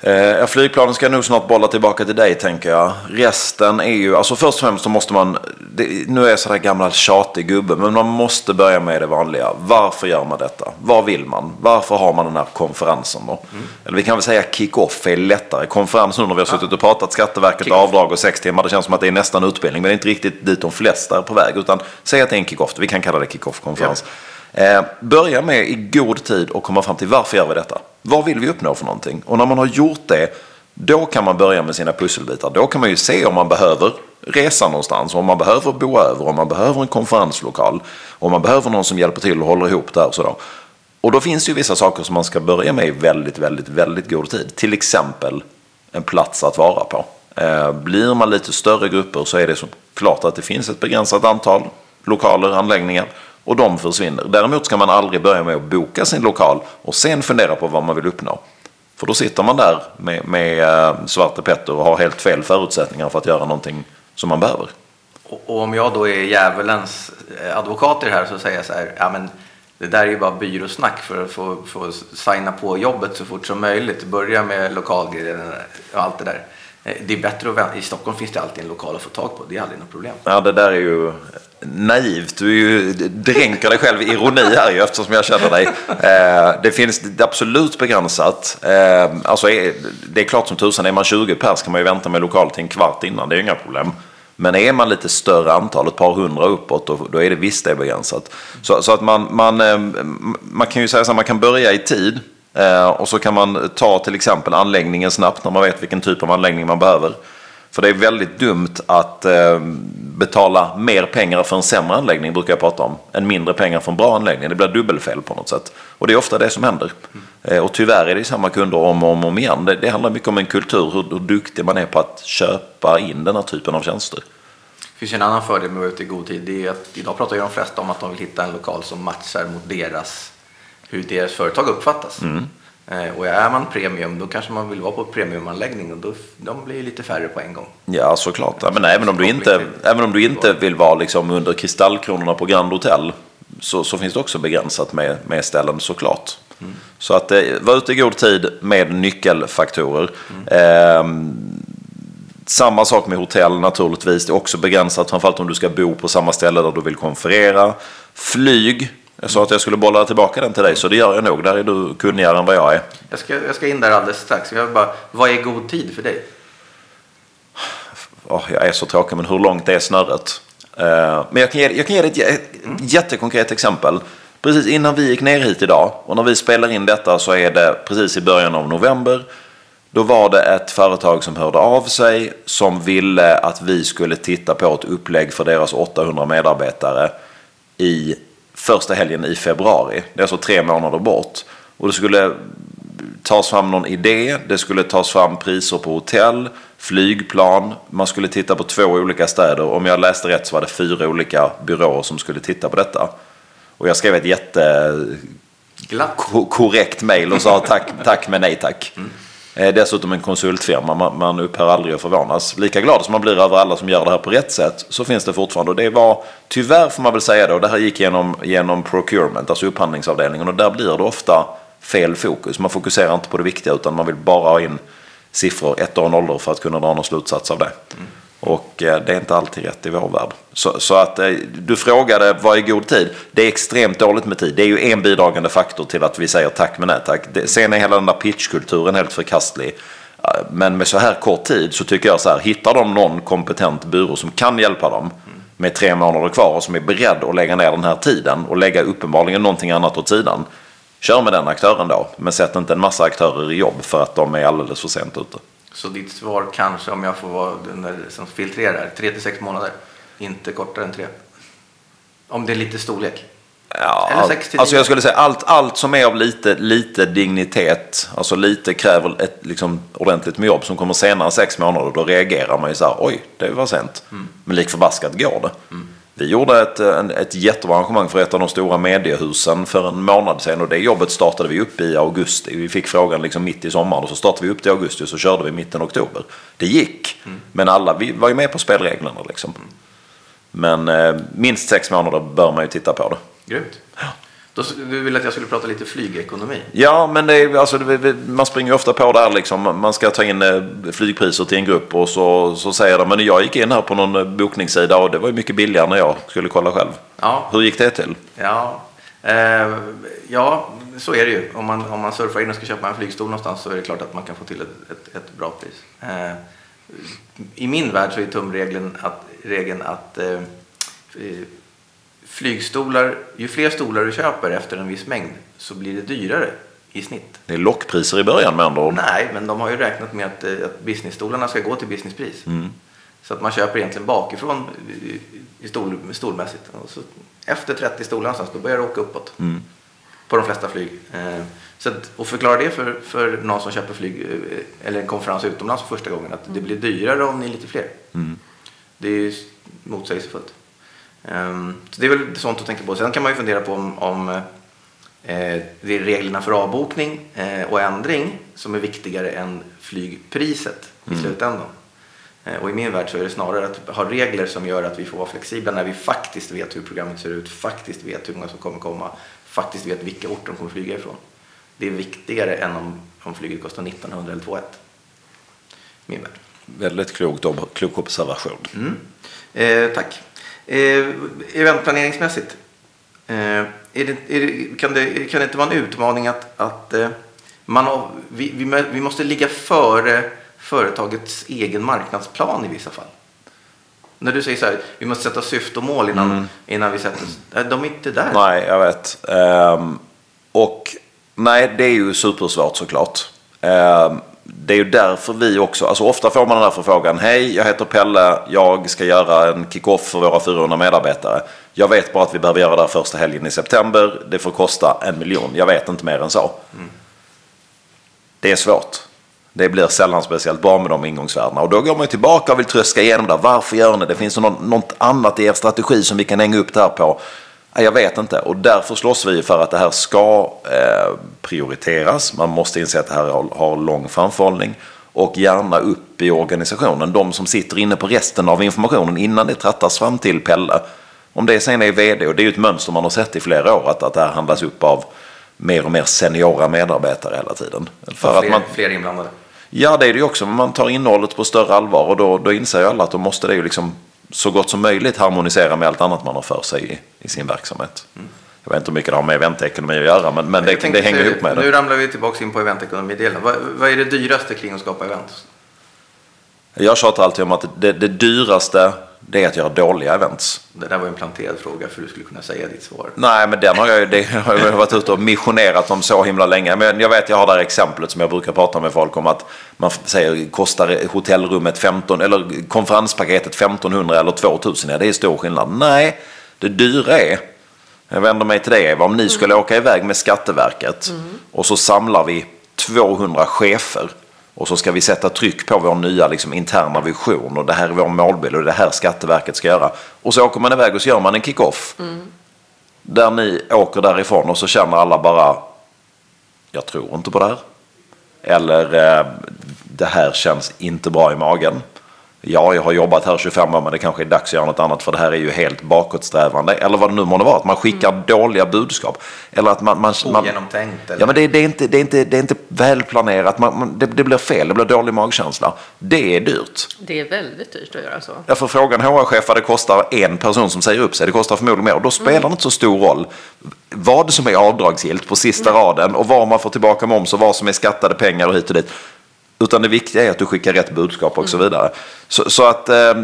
Eh, ja, flygplanen ska nog snart bolla tillbaka till dig tänker jag. Resten är ju, alltså först och främst så måste man, det, nu är jag sådär gammal tjatig gubbe, men man måste börja med det vanliga. Varför gör man detta? Vad vill man? Varför har man den här konferensen då? Eller vi kan väl säga kick-off är lättare. Konferens nu när vi har suttit och pratat Skatteverket, avdrag och sex timmar, det känns som att det är nästan utbildning, men det är inte riktigt dit de flesta är på väg. Utan säg att det är en kick-off, vi kan kalla det kick-off-konferens. Eh, börja med i god tid och komma fram till varför gör vi detta? Vad vill vi uppnå för någonting? Och när man har gjort det, då kan man börja med sina pusselbitar. Då kan man ju se om man behöver resa någonstans, om man behöver bo över, om man behöver en konferenslokal, om man behöver någon som hjälper till och håller ihop det här. och sådär. Och då finns det ju vissa saker som man ska börja med i väldigt, väldigt, väldigt god tid. Till exempel en plats att vara på. Eh, blir man lite större grupper så är det så klart att det finns ett begränsat antal lokaler, anläggningar och de försvinner. Däremot ska man aldrig börja med att boka sin lokal och sen fundera på vad man vill uppnå. För då sitter man där med, med eh, Svarte Petter och har helt fel förutsättningar för att göra någonting som man behöver. Och, och om jag då är djävulens eh, advokat i det här så säger jag så här, ja men det där är ju bara byråsnack för att få, få signa på jobbet så fort som möjligt. Börja med lokalgrejen och allt det där. Eh, det är bättre att vänta. I Stockholm finns det alltid en lokal att få tag på. Det är aldrig något problem. Ja, det där är ju naivt. Du är ju, dränker dig själv i ironi här ju eftersom jag känner dig. Eh, det finns det är absolut begränsat. Eh, alltså, eh, det är klart som tusan, är man 20 pers kan man ju vänta med lokal till en kvart innan. Det är ju inga problem. Men är man lite större antal, ett par hundra uppåt, då, då är det visst det är begränsat. Så, så att man, man, eh, man kan ju säga så här, man kan börja i tid. Eh, och så kan man ta till exempel anläggningen snabbt när man vet vilken typ av anläggning man behöver. För det är väldigt dumt att eh, betala mer pengar för en sämre anläggning, brukar jag prata om, än mindre pengar för en bra anläggning. Det blir dubbelfel på något sätt. Och det är ofta det som händer. Eh, och tyvärr är det samma kunder om och om, om igen. Det, det handlar mycket om en kultur, hur, hur duktig man är på att köpa in den här typen av tjänster. Det finns en annan fördel med att vara ute i god tid. Det är att idag pratar ju de flesta om att de vill hitta en lokal som matchar mot deras, hur deras företag uppfattas. Eh, och är man premium då kanske man vill vara på premiumanläggning och då de blir lite färre på en gång. Ja, såklart. Ja, men även om du inte, även om du inte vill vara liksom under kristallkronorna på Grand Hotel så, så finns det också begränsat med, med ställen såklart. Så att eh, var ute i god tid med nyckelfaktorer. Ehm, samma sak med hotell naturligtvis. Det är också begränsat, framförallt om du ska bo på samma ställe där du vill konferera. Flyg. Jag sa att jag skulle bolla tillbaka den till dig, så det gör jag nog. Där är du kunnigare än vad jag är. Jag ska, jag ska in där alldeles strax. Jag vill bara, vad är god tid för dig? Åh, jag är så tråkig, men hur långt är snöret? Eh, men jag kan ge, jag kan ge dig ett, ett jättekonkret exempel. Precis innan vi gick ner hit idag och när vi spelar in detta så är det precis i början av november. Då var det ett företag som hörde av sig som ville att vi skulle titta på ett upplägg för deras 800 medarbetare i första helgen i februari. Det är alltså tre månader bort. Och det skulle tas fram någon idé, det skulle tas fram priser på hotell, flygplan, man skulle titta på två olika städer. Om jag läste rätt så var det fyra olika byråer som skulle titta på detta. Och jag skrev ett Glatt. jättekorrekt mejl och sa tack, tack men nej tack. Eh, Eh, dessutom en konsultfirma, man, man upphör aldrig att förvånas. Lika glad som man blir över alla som gör det här på rätt sätt så finns det fortfarande. Och det var, tyvärr får man väl säga då, det här gick genom, genom procurement, alltså upphandlingsavdelningen. Och där blir det ofta fel fokus. Man fokuserar inte på det viktiga utan man vill bara ha in siffror, ettor och nollor för att kunna dra någon slutsats av det. Mm. Och eh, det är inte alltid rätt i vår värld. Så, så att eh, du frågade vad är god tid? Det är extremt dåligt med tid. Det är ju en bidragande faktor till att vi säger tack men nej tack. Sen är hela den där pitchkulturen helt förkastlig. Men med så här kort tid så tycker jag så här, hittar de någon kompetent byrå som kan hjälpa dem med tre månader kvar och som är beredd att lägga ner den här tiden och lägga uppenbarligen någonting annat åt sidan. Kör med den aktören då, men sätt inte en massa aktörer i jobb för att de är alldeles för sent ute. Så ditt svar kanske, om jag får vara den där som filtrerar, 3 till 6 månader. Inte kortare än 3. Om det är lite storlek. Ja, Eller allt- 6 till alltså 10. jag skulle säga allt, allt som är av lite, lite dignitet, alltså lite kräver ett liksom, ordentligt med jobb som kommer senare än sex månader, då reagerar man ju så här, oj, det var sent. Mm. Men lik förbaskat går det. Vi gjorde ett, en, ett jättebra arrangemang för ett av de stora mediehusen för en månad sedan och det jobbet startade vi upp i augusti. Vi fick frågan liksom mitt i sommaren och så startade vi upp det i augusti och så körde vi mitten av oktober. Det gick, Mm. men alla vi var ju med på spelreglerna liksom. Men eh, minst sex månader bör man ju titta på det. Grymt. Då, du ville att jag skulle prata lite flygekonomi. Ja, men det är, alltså, det, det- man springer ofta på där liksom. Man ska ta in eh, flygpriser till en grupp och så, så säger de men jag gick in här på någon eh, bokningssida och det var ju mycket billigare när jag skulle kolla själv. Ja. Hur gick det till? Ja, eh, ja så är det ju. Om man, om man surfar in och ska köpa en flygstol någonstans så är det klart att man kan få till ett, ett, ett bra pris. Eh, I min värld så är tumregeln att, regeln att eh, flygstolar, ju fler stolar du köper efter en viss mängd så blir det dyrare i snitt. Det är lockpriser i början med andra ord. Nej, men de har ju räknat med att, eh, att businessstolarna ska gå till businesspris. Så att man köper egentligen bakifrån i- stol, stolmässigt. Och så efter 30 stolar någonstans, då börjar det åka uppåt. På de flesta flyg. Eh, Så att, och förklara det för, för någon som köper flyg eh, eller en konferens utomlands för första gången att det blir dyrare om ni är lite fler. Det är ju motsägelsefullt. Ehm, Så det är väl sånt att tänka på. Sen kan man ju fundera på om, om eh, det är reglerna för avbokning eh, och ändring som är viktigare än flygpriset i slutändan. Eh, Och i min värld så är det snarare att ha regler som gör att vi får vara flexibla när vi faktiskt vet hur programmet ser ut, faktiskt vet hur många som kommer komma, faktiskt vet vilka orter de kommer flyga ifrån. Det är viktigare än om, om flyget kostar 1900 eller 2 Min värld. Väldigt klokt, klok observation. Mm. Eh, tack. Eh, eventplaneringsmässigt. Eh, är det, är det, kan, det, kan det inte vara en utmaning att, att eh, man vi, vi, vi måste ligga före företagets egen marknadsplan i vissa fall? När du säger så här, vi måste sätta syfte och mål innan, innan vi sätter oss. De är inte där. Nej, jag vet. Ehm, och nej, det är ju supersvårt såklart. Ehm, det är ju därför vi också, alltså ofta får man den här förfrågan. Hej, jag heter Pelle, jag ska göra en kick-off för våra 400 medarbetare. Jag vet bara att vi behöver göra det här första helgen i september. Det får kosta en miljon. Jag vet inte mer än så. Det är svårt. Det blir sällan speciellt bra med de ingångsvärdena. Och då går man ju tillbaka och vill tröska igenom det. Varför gör ni det? Finns det något annat i er strategi som vi kan hänga upp det här på? Jag vet inte. Och därför slåss vi för att det här ska eh, prioriteras. Man måste inse att det här har, har lång framförhållning. Och gärna upp i organisationen. De som sitter inne på resten av informationen innan det trattas fram till Pelle. Om det sen är vd, och det är ju ett mönster man har sett i flera år, att, att det här handlas upp av mer och mer seniora medarbetare hela tiden. För att fler, man, fler inblandade. Ja, det är det ju också, men man tar innehållet på större allvar och då, då inser ju alla att då måste det ju liksom så gott som möjligt harmonisera med allt annat man har för sig i, i sin verksamhet. Jag vet inte hur mycket det har med eventekonomi att göra, men, men det, det hänger ihop med Nu det. ramlar vi tillbaka in på eventekonomidelen. Vad, vad är det dyraste kring att skapa event? Jag tjatar alltid om att det, det dyraste det är att göra dåliga events. Det där var en planterad fråga för du skulle kunna säga ditt svar. Nej, men den har jag det har jag varit ute och missionerat om så himla länge. Men jag vet, jag har det här exemplet som jag brukar prata med folk om att man säger kostar hotellrummet 15 eller konferenspaketet 1500 eller 2000. Ja, det är stor skillnad. Nej, det dyra är jag vänder mig till dig Eva. Om ni skulle åka iväg med Skatteverket och så samlar vi 200 chefer och så ska vi sätta tryck på vår nya liksom, interna vision och det här är vår målbild och det här Skatteverket ska göra. Och så åker man iväg och så gör man en kick-off. Där ni åker därifrån och så känner alla bara jag tror inte på det här. Eller eh, det här känns inte bra i magen. Ja, jag har jobbat här 25 år men det kanske är dags att göra något annat för det här är ju helt bakåtsträvande. Eller vad det nu måste vara, att man skickar dåliga budskap. Eller att man... man, man Ogenomtänkt. Eller? Ja, men det, det, är inte, det, är inte, det är inte välplanerat. Man, man, det, det blir fel, det blir dålig magkänsla. Det är dyrt. Det är väldigt dyrt att göra så. Jag får fråga en HR-chef vad det kostar en person som säger upp sig. Det kostar förmodligen mer. Och då spelar det inte så stor roll vad som är avdragsgillt på sista raden och vad man får tillbaka moms och vad som är skattade pengar och hit och dit. Utan det viktiga är att du skickar rätt budskap och så vidare. Så, så att eh,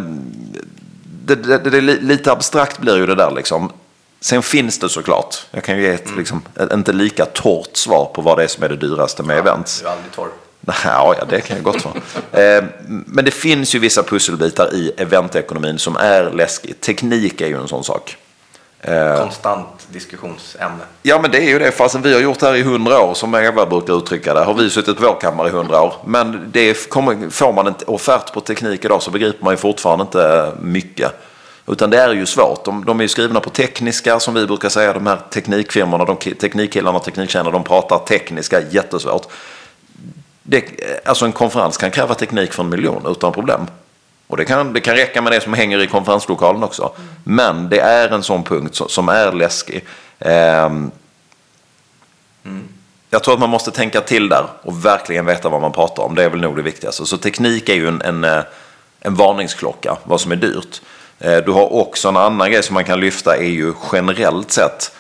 det, det, det, lite abstrakt blir ju det där liksom. Sen finns det såklart. Jag kan ju ge ett liksom, ett inte lika torrt svar på vad det är som är det dyraste med events. Du är aldrig torr. Ja, ja, det kan jag gott vara. Eh, Men det finns ju vissa pusselbitar i eventekonomin som är läskigt. Teknik är ju en sån sak. Konstant diskussionsämne. Ja, men det är ju det. Fastän vi har gjort det här i hundra år, som Eva brukar uttrycka det, har vi suttit på vår kammare i hundra år. Men det kommer, får man en offert på teknik idag så begriper man ju fortfarande inte eh, mycket. Utan det är ju svårt. De, de är ju skrivna på tekniska, som vi brukar säga, de här teknikfirmorna, de teknikkillarna och tekniktjänarna, de pratar tekniska, jättesvårt. Det, eh, alltså en konferens kan kräva teknik för en miljon utan problem. Och det kan, det kan räcka med det som hänger i konferenslokalen också. Men det är en sån punkt som, som är läskig. Ehm, Jag tror att man måste tänka till där och verkligen veta vad man pratar om. Det är väl nog det viktigaste. Så teknik är ju en, en, eh, en varningsklocka, vad som är dyrt. Eh, du har också en annan grej som man kan lyfta är ju generellt sett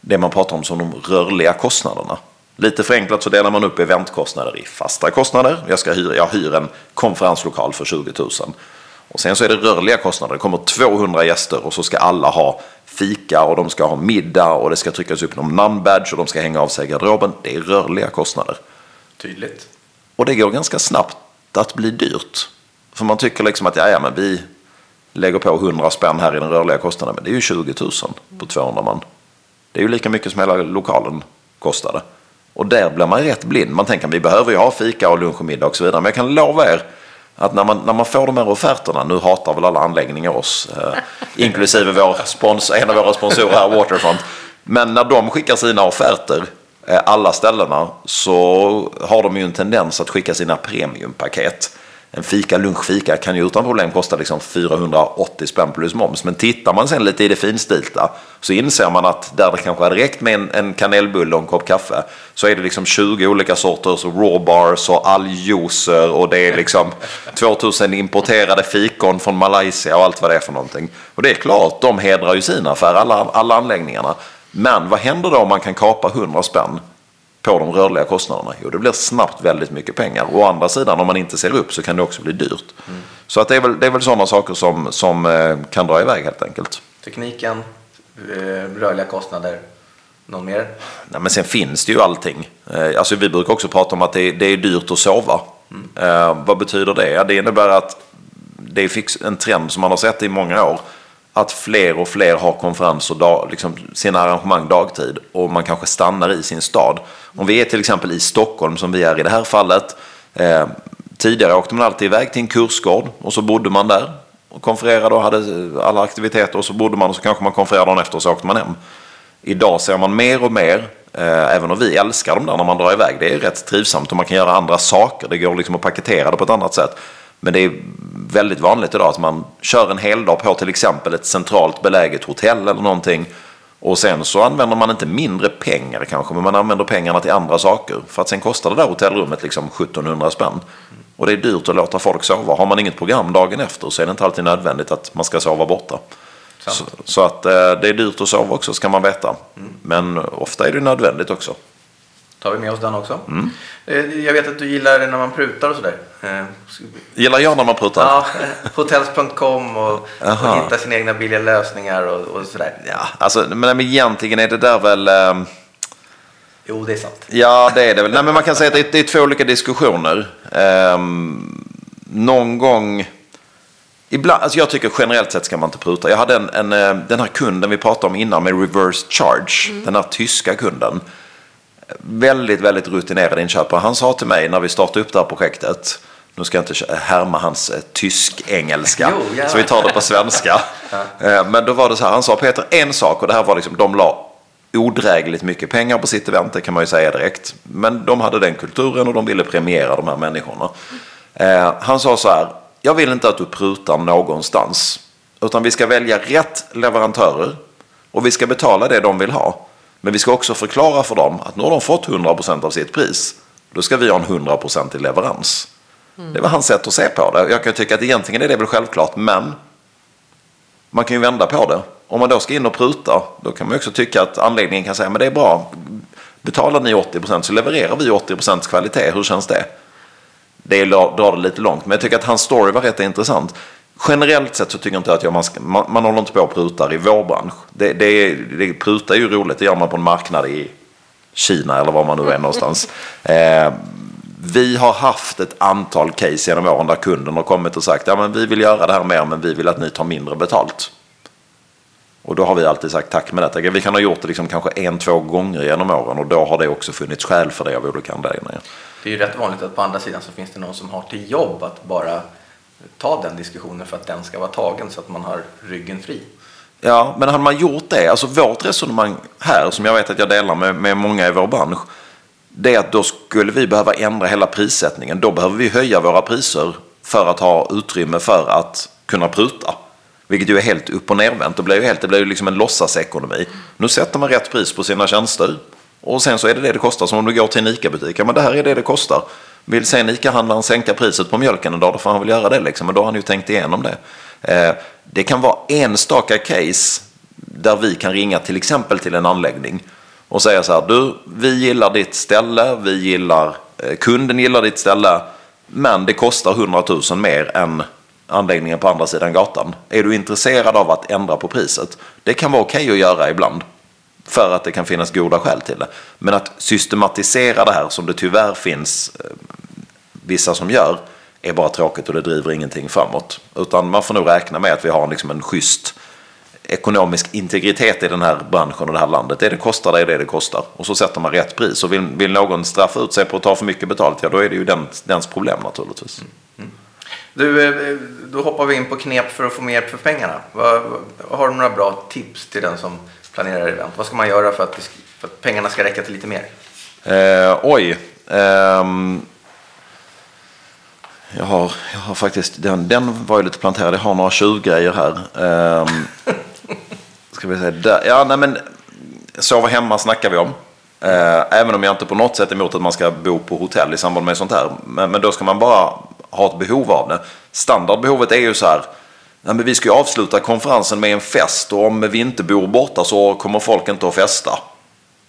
det man pratar om som de rörliga kostnaderna. Lite förenklat så delar man upp eventkostnader i fasta kostnader. Jag, ska hyra, jag hyr en konferenslokal för 20 000. Och sen så är det rörliga kostnader. Det kommer 200 gäster och så ska alla ha fika och de ska ha middag och det ska tryckas upp någon namn-badge och de ska hänga av sig garderoben. Det är rörliga kostnader. Tydligt. Och det går ganska snabbt att bli dyrt. För man tycker liksom att ja, ja, men vi lägger på 100 spänn här i den rörliga kostnaden. Men det är ju 20 000 på 200 man. Det är ju lika mycket som hela lokalen kostade. Och där blir man rätt blind. Man tänker att vi behöver ju ha fika och lunch och middag och så vidare. Men jag kan lova er att när man, när man får de här offerterna, nu hatar väl alla anläggningar oss, eh, inklusive vår spons, en av våra sponsorer här, Waterfront. Men när de skickar sina offerter, eh, alla ställena, så har de ju en tendens att skicka sina premiumpaket. En fika, lunchfika kan ju utan problem kosta liksom 480 spänn plus moms. Men tittar man sen lite i det finstilta så inser man att där det kanske hade räckt med en, en kanelbulle och en kopp kaffe så är det liksom 20 olika sorters raw bars och alljuicer och det är liksom 2000 importerade fikon från Malaysia och allt vad det är för någonting. Och det är klart, de hedrar ju sin affär, alla, alla anläggningarna. Men vad händer då om man kan kapa 100 spänn på de rörliga kostnaderna? Jo, det blir snabbt väldigt mycket pengar. Å andra sidan, om man inte ser upp så kan det också bli dyrt. Så att det, är väl, det är väl sådana saker som, som eh, kan dra iväg helt enkelt. Tekniken, eh, rörliga kostnader. Någon mer? Nej, men sen finns det ju allting. Eh, Alltså, vi brukar också prata om att det, det är dyrt att sova. Eh, vad betyder det? Ja, det innebär att det är en trend som man har sett i många år. Att fler och fler har konferenser, dag, liksom sina arrangemang dagtid och man kanske stannar i sin stad. Om vi är till exempel i Stockholm som vi är i det här fallet. Eh, tidigare åkte man alltid iväg till en kursgård och så bodde man där och konfererade och hade eh, alla aktiviteter och så bodde man och så kanske man konfererade dagen efter och så åkte man hem. Idag ser man mer och mer, eh, även om vi älskar dem där när man drar iväg, det är rätt trivsamt och man kan göra andra saker. Det går liksom att paketera det på ett annat sätt. Men det är väldigt vanligt idag att man kör en hel dag på till exempel ett centralt beläget hotell eller någonting. Och sen så använder man inte mindre pengar kanske, men man använder pengarna till andra saker. För att sen kostar det där hotellrummet liksom 1700 spänn. Och det är dyrt att låta folk sova. Har man inget program dagen efter så är det inte alltid nödvändigt att man ska sova borta. Så, så att eh, det är dyrt att sova också ska man veta. Men ofta är det nödvändigt också. Tar vi med oss den också. Mm. Eh, Jag vet att du gillar när man prutar och sådär. Eh, Gillar jag när man prutar? Ja, eh, hotels.com och, och hitta sina egna billiga lösningar och, och sådär. Ja, alltså, men, egentligen är det där väl... ehm, Jo, det är sant. Ja, det är det väl. Nej, men man kan säga att det är, det är två olika diskussioner. Ehm, någon gång... Ibland, alltså jag tycker generellt sett ska man inte pruta. Jag hade en, en, den här kunden vi pratade om innan med reverse charge. Den här tyska kunden. Väldigt, väldigt rutinerad inköpare. Han sa till mig när vi startade upp det här projektet. Nu ska jag inte härma hans eh, tysk-engelska. Så vi tar det på svenska. Eh, Men då var det så här. Han sa Peter, en sak. Och det här var liksom, de la odrägligt mycket pengar på sitt event, det kan man ju säga direkt. Men de hade den kulturen och de ville premiera de här människorna. Eh, han sa så här, jag vill inte att du prutar någonstans. Utan vi ska välja rätt leverantörer och vi ska betala det de vill ha. Men vi ska också förklara för dem att nu har de fått 100% av sitt pris. Då ska vi ha en 100% i leverans. Det var hans sätt att se på det. Jag kan tycka att egentligen är det väl självklart, men man kan ju vända på det. Om man då ska in och pruta, då kan man också tycka att anläggningen kan säga men det är bra. Betalar ni 80% så levererar vi 80% kvalitet. Hur känns det? Det drar det lite långt, men jag tycker att hans story var rätt intressant. Generellt sett så tycker inte jag att jag, man, ska, man, man håller inte på och prutar i vår bransch. Det, det, det, pruta är ju roligt, det gör man på en marknad i Kina eller var man nu är någonstans. Eh, vi har haft ett antal case genom åren där kunden har kommit och sagt ja, men vi vill göra det här mer men vi vill att ni tar mindre betalt. Och då har vi alltid sagt tack med detta. Vi kan ha gjort det liksom kanske en, två gånger genom åren och då har det också funnits skäl för det av olika anledningar. Det är ju rätt vanligt att på andra sidan så finns det någon som har till jobb att bara ta den diskussionen för att den ska vara tagen så att man har ryggen fri. Ja, men hade man gjort det, alltså vårt resonemang här som jag vet att jag delar med, med många i vår bransch, det är att då skulle vi behöva ändra hela prissättningen. Då behöver vi höja våra priser för att ha utrymme för att kunna pruta. Vilket ju är helt upp och nervänt. Det blir ju, helt, det blir ju liksom en låtsasekonomi. Nu sätter man rätt pris på sina tjänster. Och sen så är det det det kostar. Som om du går till en ICA-butik. Ja men det här är det det kostar. Vill sen ICA-handlaren sänka priset på mjölken en dag, då får han väl göra det liksom. Men då har han ju tänkt igenom det. Eh, det kan vara enstaka case där vi kan ringa till exempel till en anläggning och säga så här, du, vi gillar ditt ställe, vi gillar, eh, kunden gillar ditt ställe, men det kostar 100 000 mer än anläggningen på andra sidan gatan. Är du intresserad av att ändra på priset? Det kan vara okej okay att göra ibland. För att det kan finnas goda skäl till det. Men att systematisera det här som det tyvärr finns eh, vissa som gör är bara tråkigt och det driver ingenting framåt. Utan man får nog räkna med att vi har liksom en schysst ekonomisk integritet i den här branschen och det här landet. Det det kostar, det är det det kostar. Och så sätter man rätt pris. Och vill, vill någon straffa ut sig på att ta för mycket betalt, ja då är det ju den, dens problem naturligtvis. Mm. Mm. Du, eh, då hoppar vi in på knep för att få mer för pengarna. Har du några bra tips till den som planerar event? Vad ska man göra för att, för att pengarna ska räcka till lite mer? Eh, oj. Um, jag, har, jag har faktiskt, den, den var ju lite planterad. Jag har några tjuvgrejer här. Um, ska vi säga, där, ja, nej men sova hemma snackar vi om. Eh, även om jag inte på något sätt är emot att man ska bo på hotell i samband med sånt här. Men, men då ska man bara ha ett behov av det. Standardbehovet är ju så här. Nej, men vi ska ju avsluta konferensen med en fest och om vi inte bor borta så kommer folk inte att festa.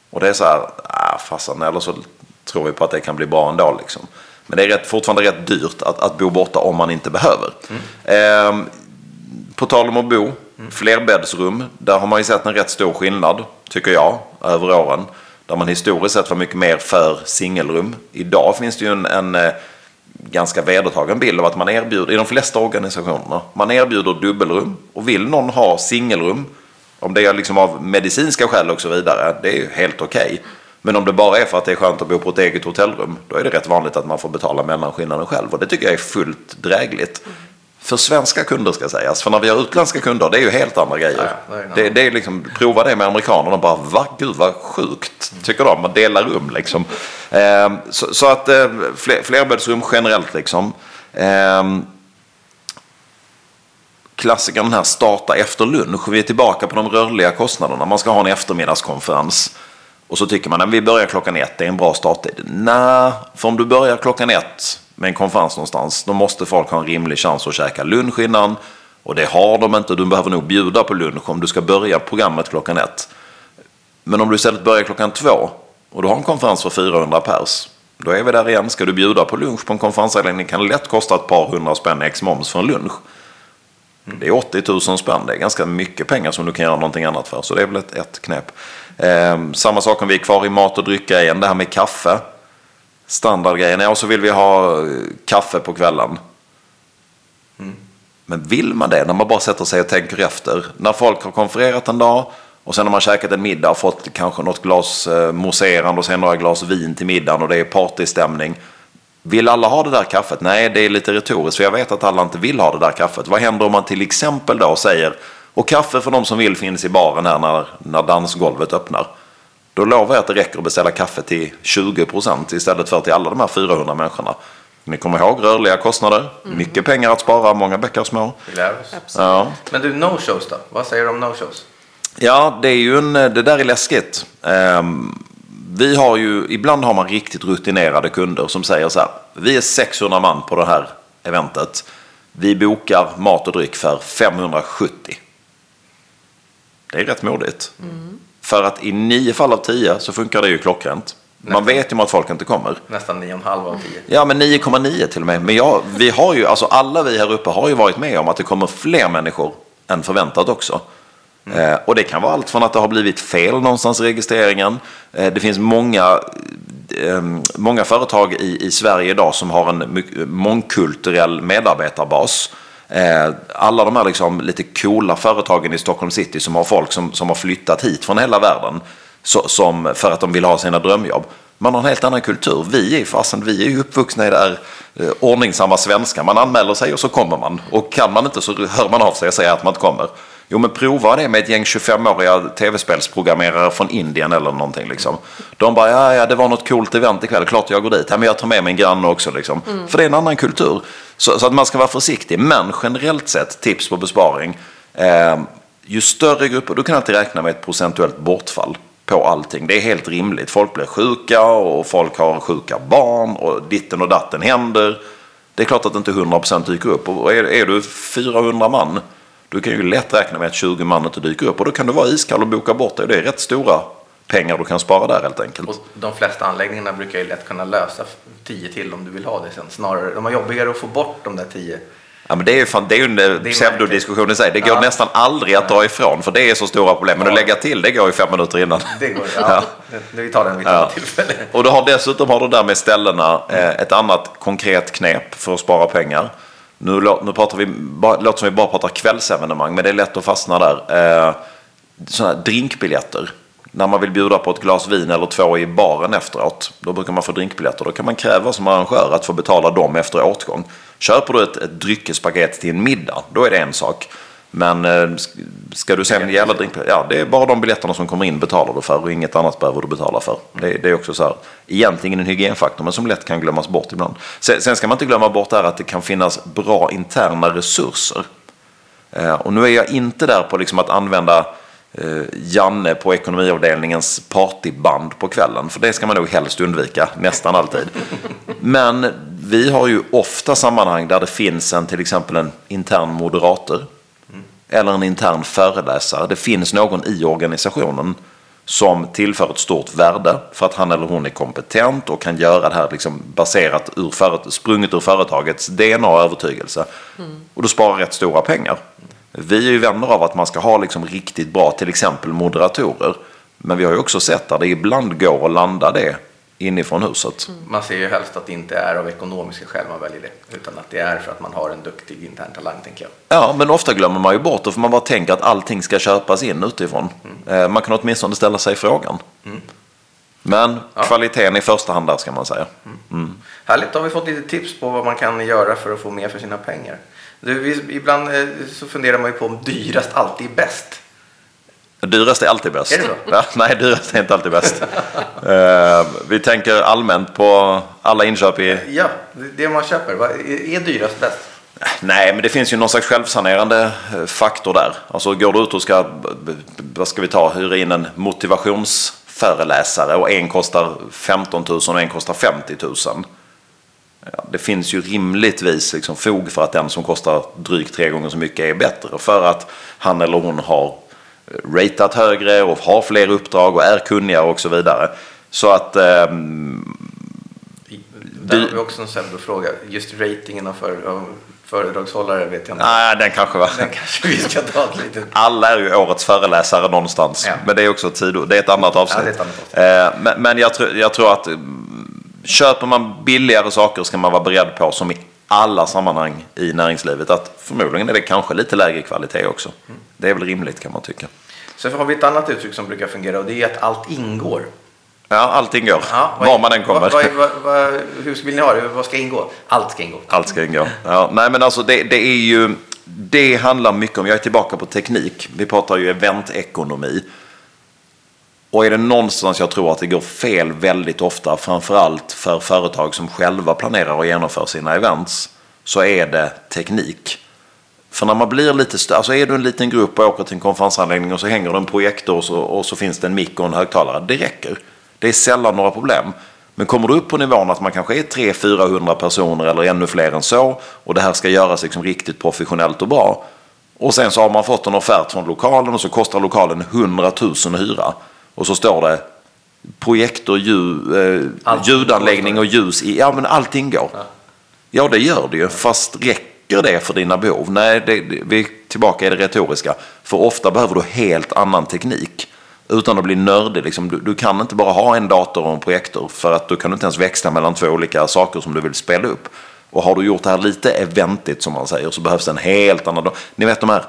Och det är så här, ah, fasen, eller så tror vi på att det kan bli bra ändå. Liksom. Men det är rätt, fortfarande rätt dyrt att, att bo borta om man inte behöver. Mm. Eh, på tal om att bo, mm. flerbäddsrum, där har man ju sett en rätt stor skillnad, tycker jag, över åren. Där man historiskt sett var mycket mer för singelrum. Idag finns det ju en, en eh, ganska vedertagen bild av att man erbjuder, i de flesta organisationerna, man erbjuder dubbelrum. Och vill någon ha singelrum, om det är liksom av medicinska skäl och så vidare, det är ju helt okej. Okay. Men om det bara är för att det är skönt att bo på ett eget hotellrum, då är det rätt vanligt att man får betala mellanskillnaden själv. Och det tycker jag är fullt drägligt. För svenska kunder ska sägas. För när vi har utländska kunder, det är ju helt andra grejer. Ja, det, är det, är liksom, prova det med amerikanerna bara, va? Gud vad sjukt, tycker de. Man delar rum liksom. Eh, så, så, att eh, fler, flerbäddsrum generellt liksom. Eh, klassikern här, starta efter lunch. Vi är tillbaka på de rörliga kostnaderna. Man ska ha en eftermiddagskonferens. Och så tycker man att vi börjar klockan ett, det är en bra starttid. Nej, för om du börjar klockan ett med en konferens någonstans, då måste folk ha en rimlig chans att käka lunch innan. Och det har de inte, du behöver nog bjuda på lunch om du ska börja programmet klockan ett. Men om du istället börjar klockan två och du har en konferens för 400 pers, då är vi där igen. Ska du bjuda på lunch på en konferensanläggning kan det lätt kosta ett par hundra spänn ex moms för en lunch. Det är 80 000 spänn, det är ganska mycket pengar som du kan göra någonting annat för. Så det är väl ett, ett knep. Eh, samma sak om vi är kvar i mat och dryck igen, det här med kaffe. Standardgrejen, ja så vill vi ha eh, kaffe på kvällen. Mm. Men vill man det när man bara sätter sig och tänker efter? När folk har konfererat en dag och sen har man käkat en middag och fått kanske något glas eh, mousserande och sen några glas vin till middagen och det är partystämning. Vill alla ha det där kaffet? Nej, det är lite retoriskt för jag vet att alla inte vill ha det där kaffet. Vad händer om man till exempel då säger och kaffe för de som vill finns i baren här när, när dansgolvet öppnar. Då lovar jag att det räcker att beställa kaffe till 20% istället för till alla de här 400 människorna. Ni kommer ihåg rörliga kostnader. Mycket pengar att spara, många bäckar små. Ja. Men du, no-shows då? Vad säger du om no-shows? Ja, det är ju en, det där är läskigt. Ehm, vi har ju, ibland har man riktigt rutinerade kunder som säger så här. Vi är 600 man på det här eventet. Vi bokar mat och dryck för 570. Det är rätt modigt. För att i nio fall av tio så funkar det ju klockrent. Man vet ju om att folk inte kommer. Nästan 9,5 av 10. Ja, men 9,9 till och med. Men jag, vi har ju, alltså alla vi här uppe har ju varit med om att det kommer fler människor än förväntat också. Eh, och det kan vara allt från att det har blivit fel någonstans i registreringen. Eh, det finns många, eh, många företag i, i Sverige idag som har en mångkulturell medarbetarbas. Eh, alla de här liksom lite coola företagen i Stockholm city som har folk som, som har flyttat hit från hela världen så, som, för att de vill ha sina drömjobb. Man har en helt annan kultur. Vi är fasen, vi är ju uppvuxna i det här eh, ordningsamma svenska. Man anmäler sig och så kommer man. Och kan man inte så hör man av sig och säger att man inte kommer. Jo men prova det med ett gäng 25-åriga tv-spelsprogrammerare från Indien eller någonting liksom. De bara, ja, ja det var något coolt event ikväll, klart jag går dit. Ja, men jag tar med min granne också liksom. För det är en annan kultur. Så, så att man ska vara försiktig. Men generellt sett, tips på besparing. Eh, ju större grupper, du kan alltid räkna med ett procentuellt bortfall på allting. Det är helt rimligt. Folk blir sjuka och folk har sjuka barn och ditten och datten händer. Det är klart att inte 100% dyker upp. Och är, är du 400 man, du kan ju lätt räkna med att 20 man inte dyker upp. Och då kan du vara iskall och boka bort det. Det är rätt stora pengar du kan spara där helt enkelt. Och de flesta anläggningarna brukar ju lätt kunna lösa 10 till om du vill ha det sen. Snarare, de har jobbigare att få bort de där 10. Ja, men det är ju, fan, det är ju en eh, pseudodiskussion i sig. Det går Ja. nästan aldrig att dra ifrån för det är så stora problem. Men att lägga till det går ju fem minuter innan. Det går. Ja. Det- Vi tar den vid Ja. tillfälle. Och du har dessutom har du där med ställena eh, ett annat konkret knep för att spara pengar. Nu, nu pratar vi, bara, låter som vi bara pratar kvällsevenemang, men det är lätt att fastna där. Eh, sådana drinkbiljetter. När man vill bjuda på ett glas vin eller två i baren efteråt, då brukar man få drinkbiljetter. Då kan man kräva som arrangör att få betala dem efter åtgång. Köper du ett, ett dryckespaket till en middag, då är det en sak. Men eh, sk- ska du sen gälla drinkbiljetter, ja det är bara de biljetterna som kommer in betalar du för och inget annat behöver du betala för. Det, det är också så här, egentligen en hygienfaktor men som lätt kan glömmas bort ibland. Sen, sen ska man inte glömma bort där att det kan finnas bra interna resurser. Eh, och nu är jag inte där på liksom att använda Janne på ekonomiavdelningens partyband på kvällen. För det ska man nog helst undvika, nästan alltid. Men vi har ju ofta sammanhang där det finns en, till exempel en intern moderator. Eller en intern föreläsare. Det finns någon i organisationen som tillför ett stort värde för att han eller hon är kompetent och kan göra det här liksom baserat ur föret- sprunget ur företagets DNA och övertygelse. Och då sparar rätt stora pengar. Vi är ju vänner av att man ska ha liksom riktigt bra, till exempel moderatorer. Men vi har ju också sett där det ibland går att landa det inifrån huset. Man ser ju helst att det inte är av ekonomiska skäl man väljer det. Utan att det är för att man har en duktig intern talang, tänker jag. Ja, men ofta glömmer man ju bort det för man bara tänker att allting ska köpas in utifrån. Eh, Man kan åtminstone ställa sig frågan. Men kvaliteten i första hand där ska man säga. Härligt, då har vi fått lite tips på vad man kan göra för att få mer för sina pengar. Du, ibland eh, så funderar man ju på om dyrast alltid är bäst. Dyrast är alltid bäst. Är det så? Ja, nej, dyrast är inte alltid bäst. Eh, vi tänker allmänt på alla inköp i... Ja, det, man köper. Är, dyrast bäst? Nej, men det finns ju någon slags självsanerande eh, faktor där. Alltså går du ut och ska, vad ska vi ta, hyra in en motivationsföreläsare och en kostar 15 000 och en kostar 50 000. Ja, det finns ju rimligtvis liksom fog för att den som kostar drygt tre gånger så mycket är bättre. För att han eller hon har eh, ratat högre och har fler uppdrag och är kunnigare och så vidare. Så att ehm, har vi också en pseudofråga. Just ratingen av, för, av föredragshållare vet jag inte. nej, den kanske var... Den kanske vi ska ta ett litet... Alla är ju årets föreläsare någonstans. Ja. Men det är också ett, sido, det är ett annat avsnitt. Ja, det är ett annat avsnitt. Eh, men men jag, tror- jag tror att mm, köper man billigare saker ska man vara beredd på, som i alla sammanhang i näringslivet, att förmodligen är det kanske lite lägre kvalitet också. Mm. Det är väl rimligt kan man tycka. Sen har vi ett annat uttryck som brukar fungera och det är att allt ingår. Ja, allting går. Ja, vad- Var man än kommer. Vad, vad, vad, vad, hur vill ni ha det? Vad ska ingå? Allt ska ingå. Allt ska ingå. Ja, nej men alltså det, det är ju, det handlar mycket om, jag är tillbaka på teknik, vi pratar ju eventekonomi. Och är det någonstans jag tror att det går fel väldigt ofta, framförallt för företag som själva planerar och genomför sina events, så är det teknik. För när man blir lite större, alltså är du en liten grupp och åker till en konferensanläggning och så hänger det en projektor och så, och så finns det en mick och en högtalare. Det räcker. Det är sällan några problem. Men kommer du upp på nivån att man kanske är 300-400 personer eller ännu fler än så och det här ska göras liksom riktigt professionellt och bra. Och sen så har man fått en offert från lokalen och så kostar lokalen 100 000 att hyra. Och så står det projektor, ljud, eh, ljudanläggning och ljus i. Ja men allting går. Ja det gör det ju. Fast räcker det för dina behov? Nej, det, det, vi är tillbaka i det retoriska. För ofta behöver du helt annan teknik. Utan att bli nördig. Liksom, du, du kan inte bara ha en dator och en projektor. För att du kan inte ens växla mellan två olika saker som du vill spela upp. Och har du gjort det här lite eventigt som man säger så behövs det en helt annan. Ni vet de här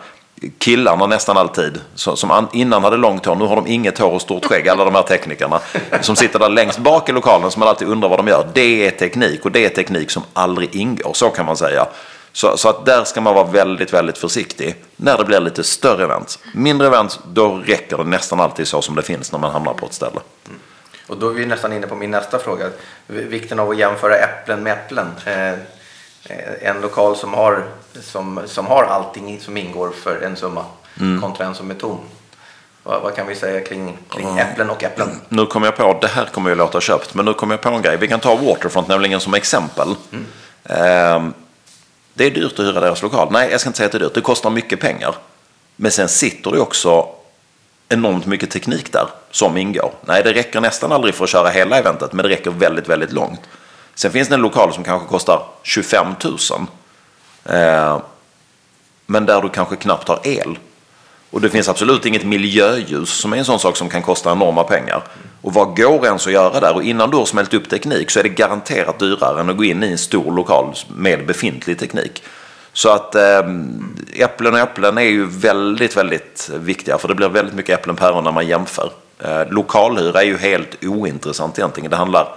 killarna nästan alltid, som innan hade långt hår, nu har de inget hår och stort skägg, alla de här teknikerna. Som sitter där längst bak i lokalen som man alltid undrar vad de gör. Det är teknik och det är teknik som aldrig ingår, så kan man säga. Så, så att där ska man vara väldigt, väldigt försiktig när det blir lite större event. Mindre event, då räcker det nästan alltid så som det finns när man hamnar på ett ställe. Och då är vi nästan inne på min nästa fråga. Vikten av att jämföra äpplen med äpplen. Eh, en lokal som har, som, som har allting som ingår för en summa kontra en som är tom. Vad, vad kan vi säga kring, kring äpplen och äpplen? Nu kommer jag på, det här kommer ju låta köpt, men nu kommer jag på en grej. Vi kan ta Waterfront nämligen som exempel. Ehm, det är dyrt att hyra deras lokal. Nej, jag ska inte säga att det är dyrt. Det kostar mycket pengar. Men sen sitter det också enormt mycket teknik där som ingår. Nej, det räcker nästan aldrig för att köra hela eventet, men det räcker väldigt, väldigt långt. Sen finns det en lokal som kanske kostar 25 000. Eh, men där du kanske knappt har el. Och det finns absolut inget miljöljus som är en sån sak som kan kosta enorma pengar. Och vad går ens att göra där? Och innan du har smält upp teknik så är det garanterat dyrare än att gå in i en stor lokal med befintlig teknik. Så att eh, äpplen och äpplen är ju väldigt, väldigt viktiga. För det blir väldigt mycket äpplen och päron när man jämför. Eh, lokalhyra är ju helt ointressant egentligen. Det handlar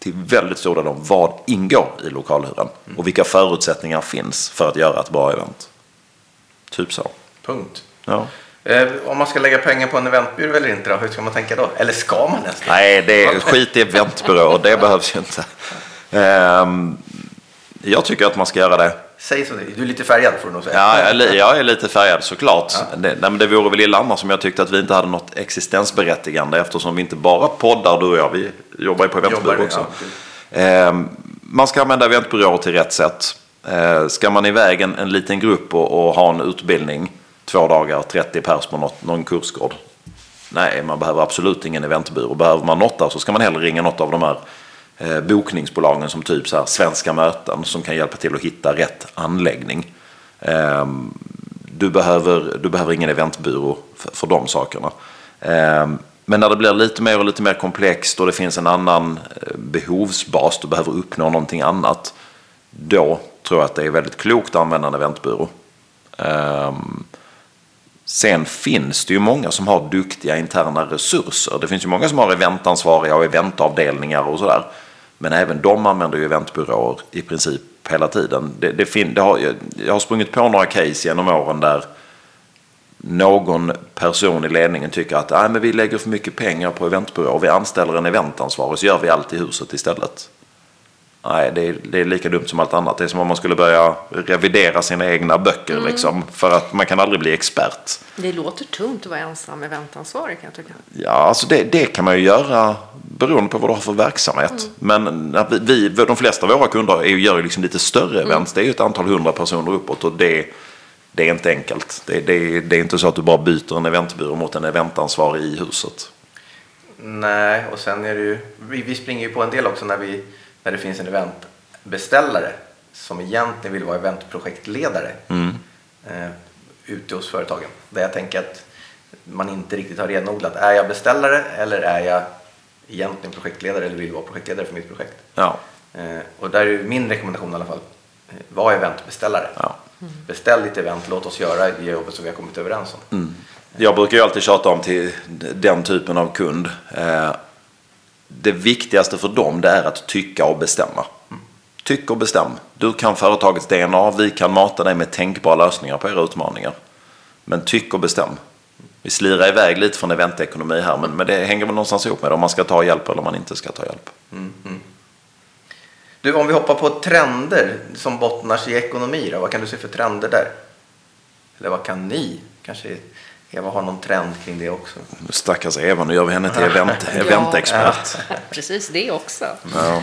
till väldigt stor del om vad ingår i lokalhyran. Och vilka förutsättningar finns för att göra ett bra event. Typ så. Punkt. Ja. Eh, om man ska lägga pengar på en eventbyrå eller inte då? Hur ska man tänka då? Eller ska man ens? Nej, det är skit i eventbyråer. Det behövs ju inte. Ehm, jag tycker att man ska göra det. Säg så. Du är lite färgad får du nog säga. Ja, jag är, jag är lite färgad såklart. Det, nej, men det vore väl illa annars om jag tyckte att vi inte hade något existensberättigande eftersom vi inte bara poddar du och jag. Vi jobbar ju på eventbyrå också. ja. Ehm, man ska använda eventbyråer till rätt sätt. Ehm, ska man iväg en, en liten grupp och, och ha en utbildning två dagar, 30 pers på något, någon kursgård. Nej, man behöver absolut ingen eventbyrå. Behöver man något där så ska man hellre ringa något av de här eh, Eh, bokningsbolagen som typ så här Svenska möten som kan hjälpa till att hitta rätt anläggning. Ehm, du, behöver, du behöver ingen eventbyrå för, för de sakerna. Ehm, men när det blir lite mer och lite mer komplext och det finns en annan eh, behovsbas, du behöver uppnå någonting annat. Då tror jag att det är väldigt klokt att använda en eventbyrå. Ehm, sen finns det ju många som har duktiga interna resurser. Det finns ju många som har eventansvariga och eventavdelningar och sådär. Men även de använder ju eventbyråer i princip hela tiden. Det, det fin- det har, jag- har sprungit på några case genom åren där någon person i ledningen tycker att Nej, men vi lägger för mycket pengar på eventbyråer. Vi anställer en eventansvarig så gör vi allt i huset istället. Nej, det är, det är lika dumt som allt annat. Det är som om man skulle börja revidera sina egna böcker. Liksom, för att man kan aldrig bli expert. Det låter tungt att vara ensam eventansvarig kan jag tycka. Ja, alltså det, det kan man ju göra beroende på vad du har för verksamhet. Men när vi, vi, de flesta av våra kunder är, ju- gör ju liksom lite större events. Det är ju ett antal hundra personer uppåt och det, det är inte enkelt. Det, det, det är inte så att du bara byter en eventbyrå mot en eventansvarig i huset. Nej, och sen är det ju, vi, vi springer ju på en del också när, vi, när det finns en eventbeställare som egentligen vill vara eventprojektledare eh, ute hos företagen. Där jag tänker att man inte riktigt har renodlat, är jag beställare eller är jag egentligen projektledare eller vill vara projektledare för mitt projekt? Ja, Eh, och där är min rekommendation i alla fall, eh, var eventbeställare. ja. Beställ ditt event, låt oss göra det jobbet som vi har kommit överens om. Jag brukar ju alltid tjata om till den typen av kund. Eh, det viktigaste för dem det är att tycka och bestämma. Tyck och bestäm. Du kan företagets DNA, vi kan mata dig med tänkbara lösningar på era utmaningar. Men tyck och bestäm. Vi slirar iväg lite från eventekonomi här, men, men det hänger väl någonstans ihop med om man ska ta hjälp eller om man inte ska ta hjälp. Mm-hmm. Du, om vi hoppar på trender som bottnar sig i ekonomi, då, vad kan du se för trender där? Eller vad kan ni? Kanske Eva har någon trend kring det också? Stackars Eva, nu gör vi henne till event, eventexpert. Precis det också. Ja.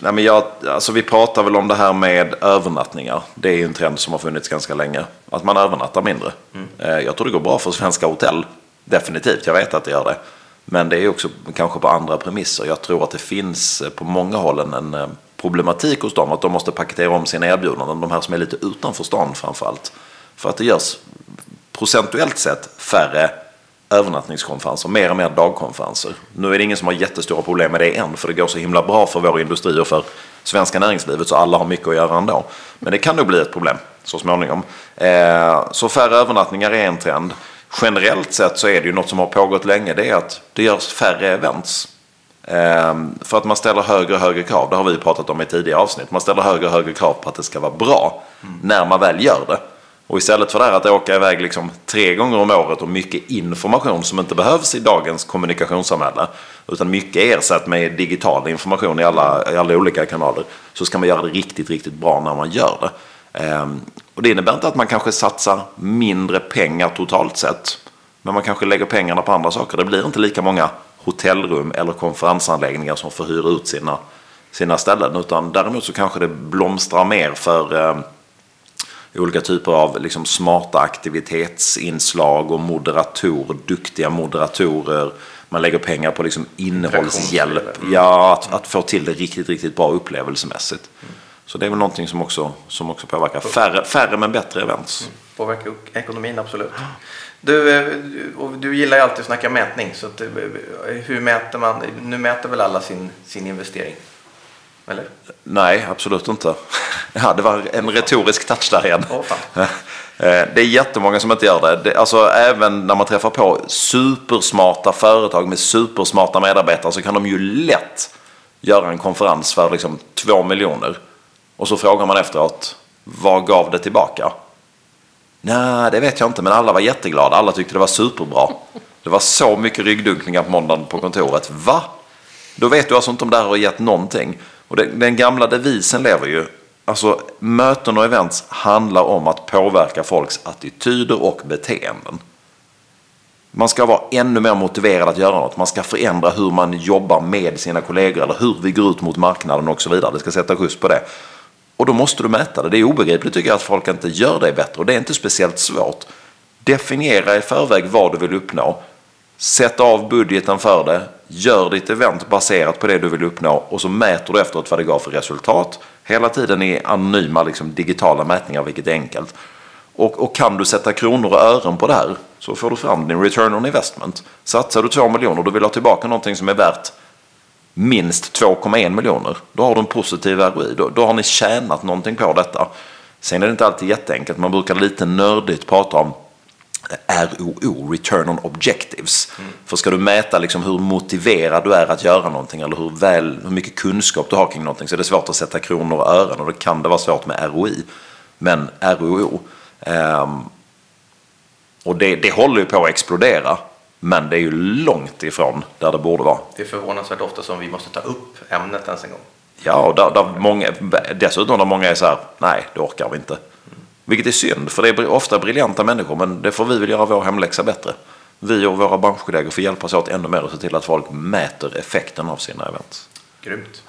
Nej, men jag, alltså vi pratar väl om det här med övernattningar. Det är ju en trend som har funnits ganska länge. Att man övernattar mindre. Eh, Jag tror det går bra för svenska hotell. Definitivt, jag vet att det gör det. Men det är också kanske på andra premisser. Jag tror att det finns eh, på många håll en, en eh, problematik hos dem. Att de måste paketera om sina erbjudanden. De här som är lite utanför stan framförallt. För att det görs procentuellt sett färre övernattningskonferenser, mer och mer dagkonferenser. Nu är det ingen som har jättestora problem med det än, för det går så himla bra för vår industri och för svenska näringslivet, så alla har mycket att göra ändå. Men det kan nog bli ett problem så småningom. Eh, så färre övernattningar är en trend. Generellt sett så är det ju något som har pågått länge, det är att det görs färre events. Ehm, för att man ställer högre och högre krav, det har vi pratat om i tidigare avsnitt. Man ställer högre och högre krav på att det ska vara bra när man väl gör det. Och istället för det här att åka iväg liksom tre gånger om året och mycket information som inte behövs i dagens kommunikationssamhälle, utan mycket ersatt med digital information i alla, i alla olika kanaler, så ska man göra det riktigt, riktigt bra när man gör det. Ehm, och det innebär inte att man kanske satsar mindre pengar totalt sett, men man kanske lägger pengarna på andra saker. Det blir inte lika många hotellrum eller konferensanläggningar som får hyra ut sina, sina ställen, utan däremot så kanske det blomstrar mer för ehm, olika typer av liksom smarta aktivitetsinslag och moderatorer, duktiga moderatorer. Man lägger pengar på liksom innehållshjälp. Ja, att, att få till det riktigt, riktigt bra upplevelsemässigt. Så det är väl någonting som också, som också påverkar. Färre, färre men bättre events. Påverkar uk- ekonomin absolut. Du, eh, du gillar ju alltid att snacka mätning. Så att, eh, hur mäter man? Nu mäter väl alla sin, sin investering? Eller? Nej, absolut inte. Ja, det var en retorisk touch där igen. Eh, Det är jättemånga som inte gör det. det. Alltså även när man träffar på supersmarta företag med supersmarta medarbetare så kan de ju lätt göra en konferens för liksom två miljoner. Och så frågar man efteråt, vad gav det tillbaka? Nej, det vet jag inte, men alla var jätteglada. Alla tyckte det var superbra. Det var så mycket ryggdunkningar på måndagen på kontoret. Va? Då vet du alltså inte om det här har gett någonting. Och den, den gamla devisen lever ju. Alltså möten och events handlar om att påverka folks attityder och beteenden. Man ska vara ännu mer motiverad att göra något. Man ska förändra hur man jobbar med sina kollegor eller hur vi går ut mot marknaden och så vidare. Det ska sätta skjuts på det. Och då måste du mäta det. Det är obegripligt tycker jag att folk inte gör det bättre. Och det är inte speciellt svårt. Definiera i förväg vad du vill uppnå. Sätt av budgeten för det. Gör ditt event baserat på det du vill uppnå. Och så mäter du efteråt vad det gav för resultat. Hela tiden i anonyma liksom, digitala mätningar, vilket är enkelt. Och, och kan du sätta kronor och ören på det här så får du fram din return on investment. Satsar du 2 miljoner och du vill ha tillbaka någonting som är värt minst 2,1 miljoner. Då har du en positiv ROI. Då, då har ni tjänat någonting på detta. Sen är det inte alltid jätteenkelt. Man brukar lite nördigt prata om ROO, Return on Objectives. För ska du mäta liksom hur motiverad du är att göra någonting eller hur, väl, hur mycket kunskap du har kring någonting så är det svårt att sätta kronor och ören och då kan det vara svårt med ROI. Men ROO, ehm, och det, det håller ju på att explodera. Men det är ju långt ifrån där det borde vara. Det är förvånansvärt ofta som vi måste ta upp ämnet ens en gång. Ja, och där, där många, dessutom där många är så här, nej, det orkar vi inte. Vilket är synd, för det är ofta briljanta människor, men det får vi väl göra vår hemläxa bättre. Vi och våra branschkollegor får hjälpas åt ännu mer och se till att folk mäter effekten av sina event. Grymt.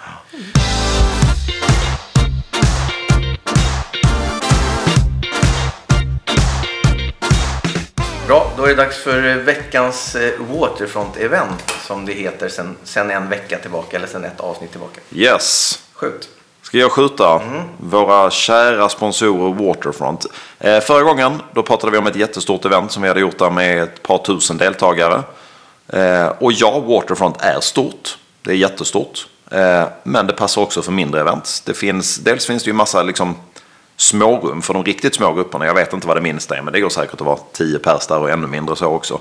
Bra, då är det dags för veckans eh, Waterfront-event som det heter sen, sen en vecka tillbaka eller sen ett avsnitt tillbaka. Yes! Skjut. Ska jag skjuta våra kära sponsorer Waterfront. Eh, förra gången då pratade vi om ett jättestort event som vi hade gjort där med ett par tusen deltagare. Eh, och ja, Waterfront är stort. Det är jättestort. Eh, men det passar också för mindre event. Det finns, dels finns det ju massa liksom, smårum för de riktigt små grupperna. Jag vet inte vad det minsta är, men det går säkert att vara 10 pers där och ännu mindre så också.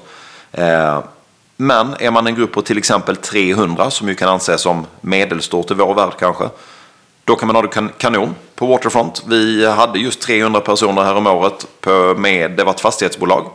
Eh, men är man en grupp på till exempel 300 som ju kan anses som medelstort i vår värld kanske. Då kan man ha det kanon på Waterfront. Vi hade just 300 personer här om året på, med, det var ett fastighetsbolag.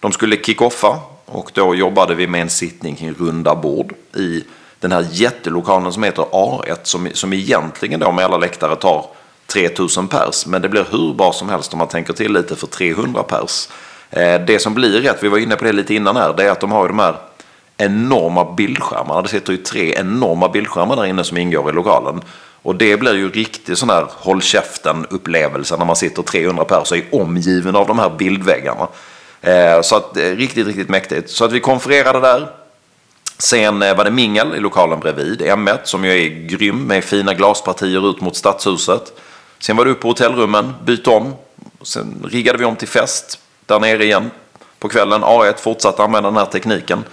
De skulle kick-offa och då jobbade vi med en sittning kring runda bord i den här jättelokalen som heter A1 som, som egentligen då med alla läktare tar 3000 pers. Men det blir hur bra som helst om man tänker till lite för 300 pers. Eh, det som blir rätt, vi var inne på det lite innan här, det är att de har ju de här enorma bildskärmarna. Det sitter ju tre enorma bildskärmar där inne som ingår i lokalen. Och det blir ju riktigt sån här håll käften upplevelse när man sitter 300 pers och är omgiven av de här bildväggarna. Eh, så att, eh, riktigt, riktigt mäktigt. Så att vi konfererade där. Sen eh, var det mingel i lokalen bredvid, M1, som ju är grym med fina glaspartier ut mot stadshuset. Sen var det upp på hotellrummen, byt om. Sen riggade vi om till fest där nere igen på kvällen. A1 fortsatte använda den här tekniken.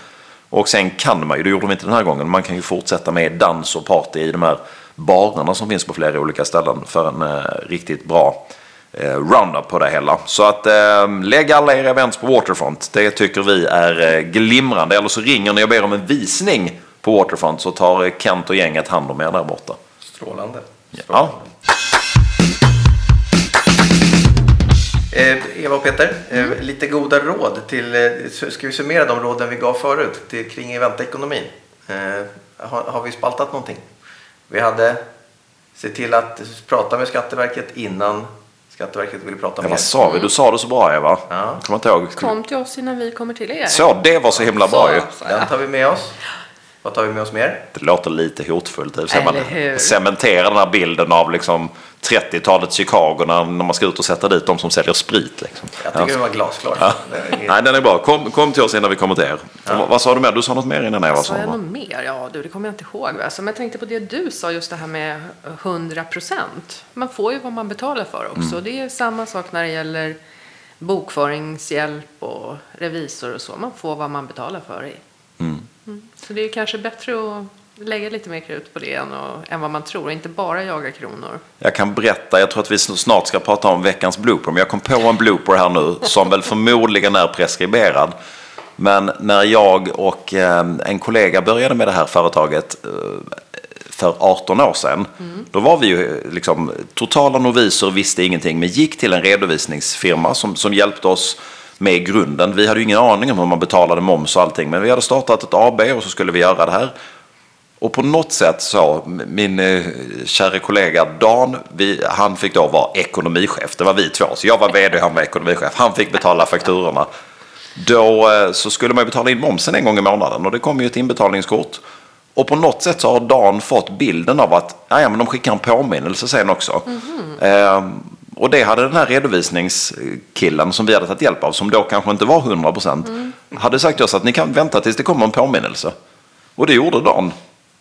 Och sen kan man ju, det gjorde vi inte den här gången, man kan ju fortsätta med dans och party i de här barerna som finns på flera olika ställen för en eh, riktigt bra eh, roundup på det hela. Så att eh, lägg alla era events på Waterfront. Det tycker vi är eh, glimrande. Eller så ringer ni och ber om en visning på Waterfront så tar eh, Kent och gänget hand om er där borta. Strålande. Ja. Eh, Eva och Peter, eh, lite goda råd till, eh, ska vi summera de råden vi gav förut till, kring eventekonomin? Eh, har, har vi spaltat någonting? Vi hade se till att prata med Skatteverket innan Skatteverket ville prata Ja, med vad sa vi? Du sa det så bra Eva. Ja. Kommer inte ihåg. Kom till oss innan vi kommer till er. Så, det var så himla bra Så, ju. så, Den tar vi med oss. Vad tar vi med oss mer? Det låter lite hotfullt. Eller Man hur? cementerar den här bilden av liksom 30-talet Chicago när, när man ska ut och sätta dit de som säljer sprit. Liksom. Jag tycker Ja. den var glasklar. Ja. Är- Nej, den är bra. Kom, kom till oss innan vi kommer till er. Vad, vad sa du mer? Du sa något mer innan Eva? Sa sa jag något mer? Ja, du, det kommer jag inte ihåg. Va? Så, men jag tänkte på det du sa, just det här med 100 procent. Man får ju vad man betalar för också. Mm. Det är samma sak när det gäller bokföringshjälp och revisor och så. Man får vad man betalar för. I. Mm. Så det är kanske bättre att lägga lite mer krut på det än, och, än vad man tror och inte bara jaga kronor. Jag kan berätta, jag tror att vi snart ska prata om veckans blooper, men jag kom på en blooper här nu som väl förmodligen är preskriberad. Men när jag och eh, en kollega började med det här företaget eh, för 18 år sedan, då var vi ju liksom totala noviser och visste ingenting, men gick till en redovisningsfirma som, som hjälpte oss med grunden. Vi hade ju ingen aning om hur man betalade moms och allting, men vi hade startat ett AB och så skulle vi göra det här. Och på något sätt så, min eh, kära kollega Dan, vi, han fick då vara ekonomichef. Det var vi två. Så jag var vd och han var ekonomichef. Han fick betala fakturorna. Då eh, så skulle man ju betala in momsen en gång i månaden och det kom ju ett inbetalningskort. Och på något sätt så har Dan fått bilden av att ja, men de skickar en påminnelse sen också. Eh, och det hade den här redovisningskillen som vi hade tagit hjälp av, som då kanske inte var 100 procent, hade sagt till oss att ni kan vänta tills det kommer en påminnelse. Och det gjorde Dan.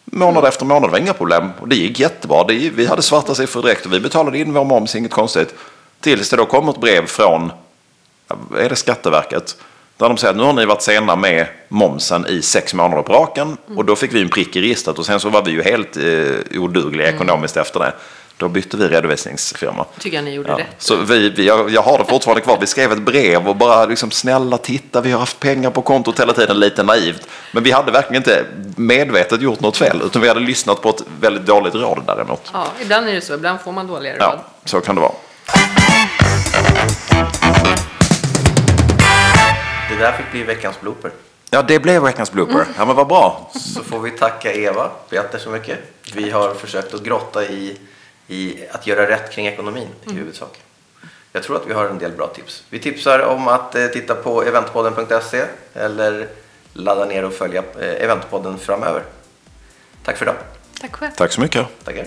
Månad efter månad, det var inga problem. Och det gick jättebra. Det, vi hade svarta siffror direkt och vi betalade in vår moms, inget konstigt. Tills det då kom ett brev från, är det Skatteverket? Där de säger att nu har ni varit sena med momsen i sex månader på raken. Och då fick vi en prick i registret och sen så var vi ju helt eh, odugliga ekonomiskt efter det. Då bytte vi redovisningsfirma. tycker jag ni gjorde Ja, rätt. så vi, vi, jag, jag har det fortfarande kvar. Vi skrev ett brev och bara liksom snälla titta, vi har haft pengar på kontot hela tiden, lite naivt. Men vi hade verkligen inte medvetet gjort något fel, utan vi hade lyssnat på ett väldigt dåligt råd däremot. Ja, ibland är det så. Ibland får man dåliga råd. Ja, så kan det vara. Det där fick bli veckans blooper. Ja, det blev veckans blooper. Ja, men vad bra. Så får vi tacka Eva, Peter så mycket. Vi har försökt att grotta i, i att göra rätt kring ekonomin i huvudsak. Jag tror att vi har en del bra tips. Vi tipsar om att eh, titta på eventpodden.se eller ladda ner och följa eh, Eventpodden framöver. Tack för idag. Tack själv. Tack så mycket. Tackar.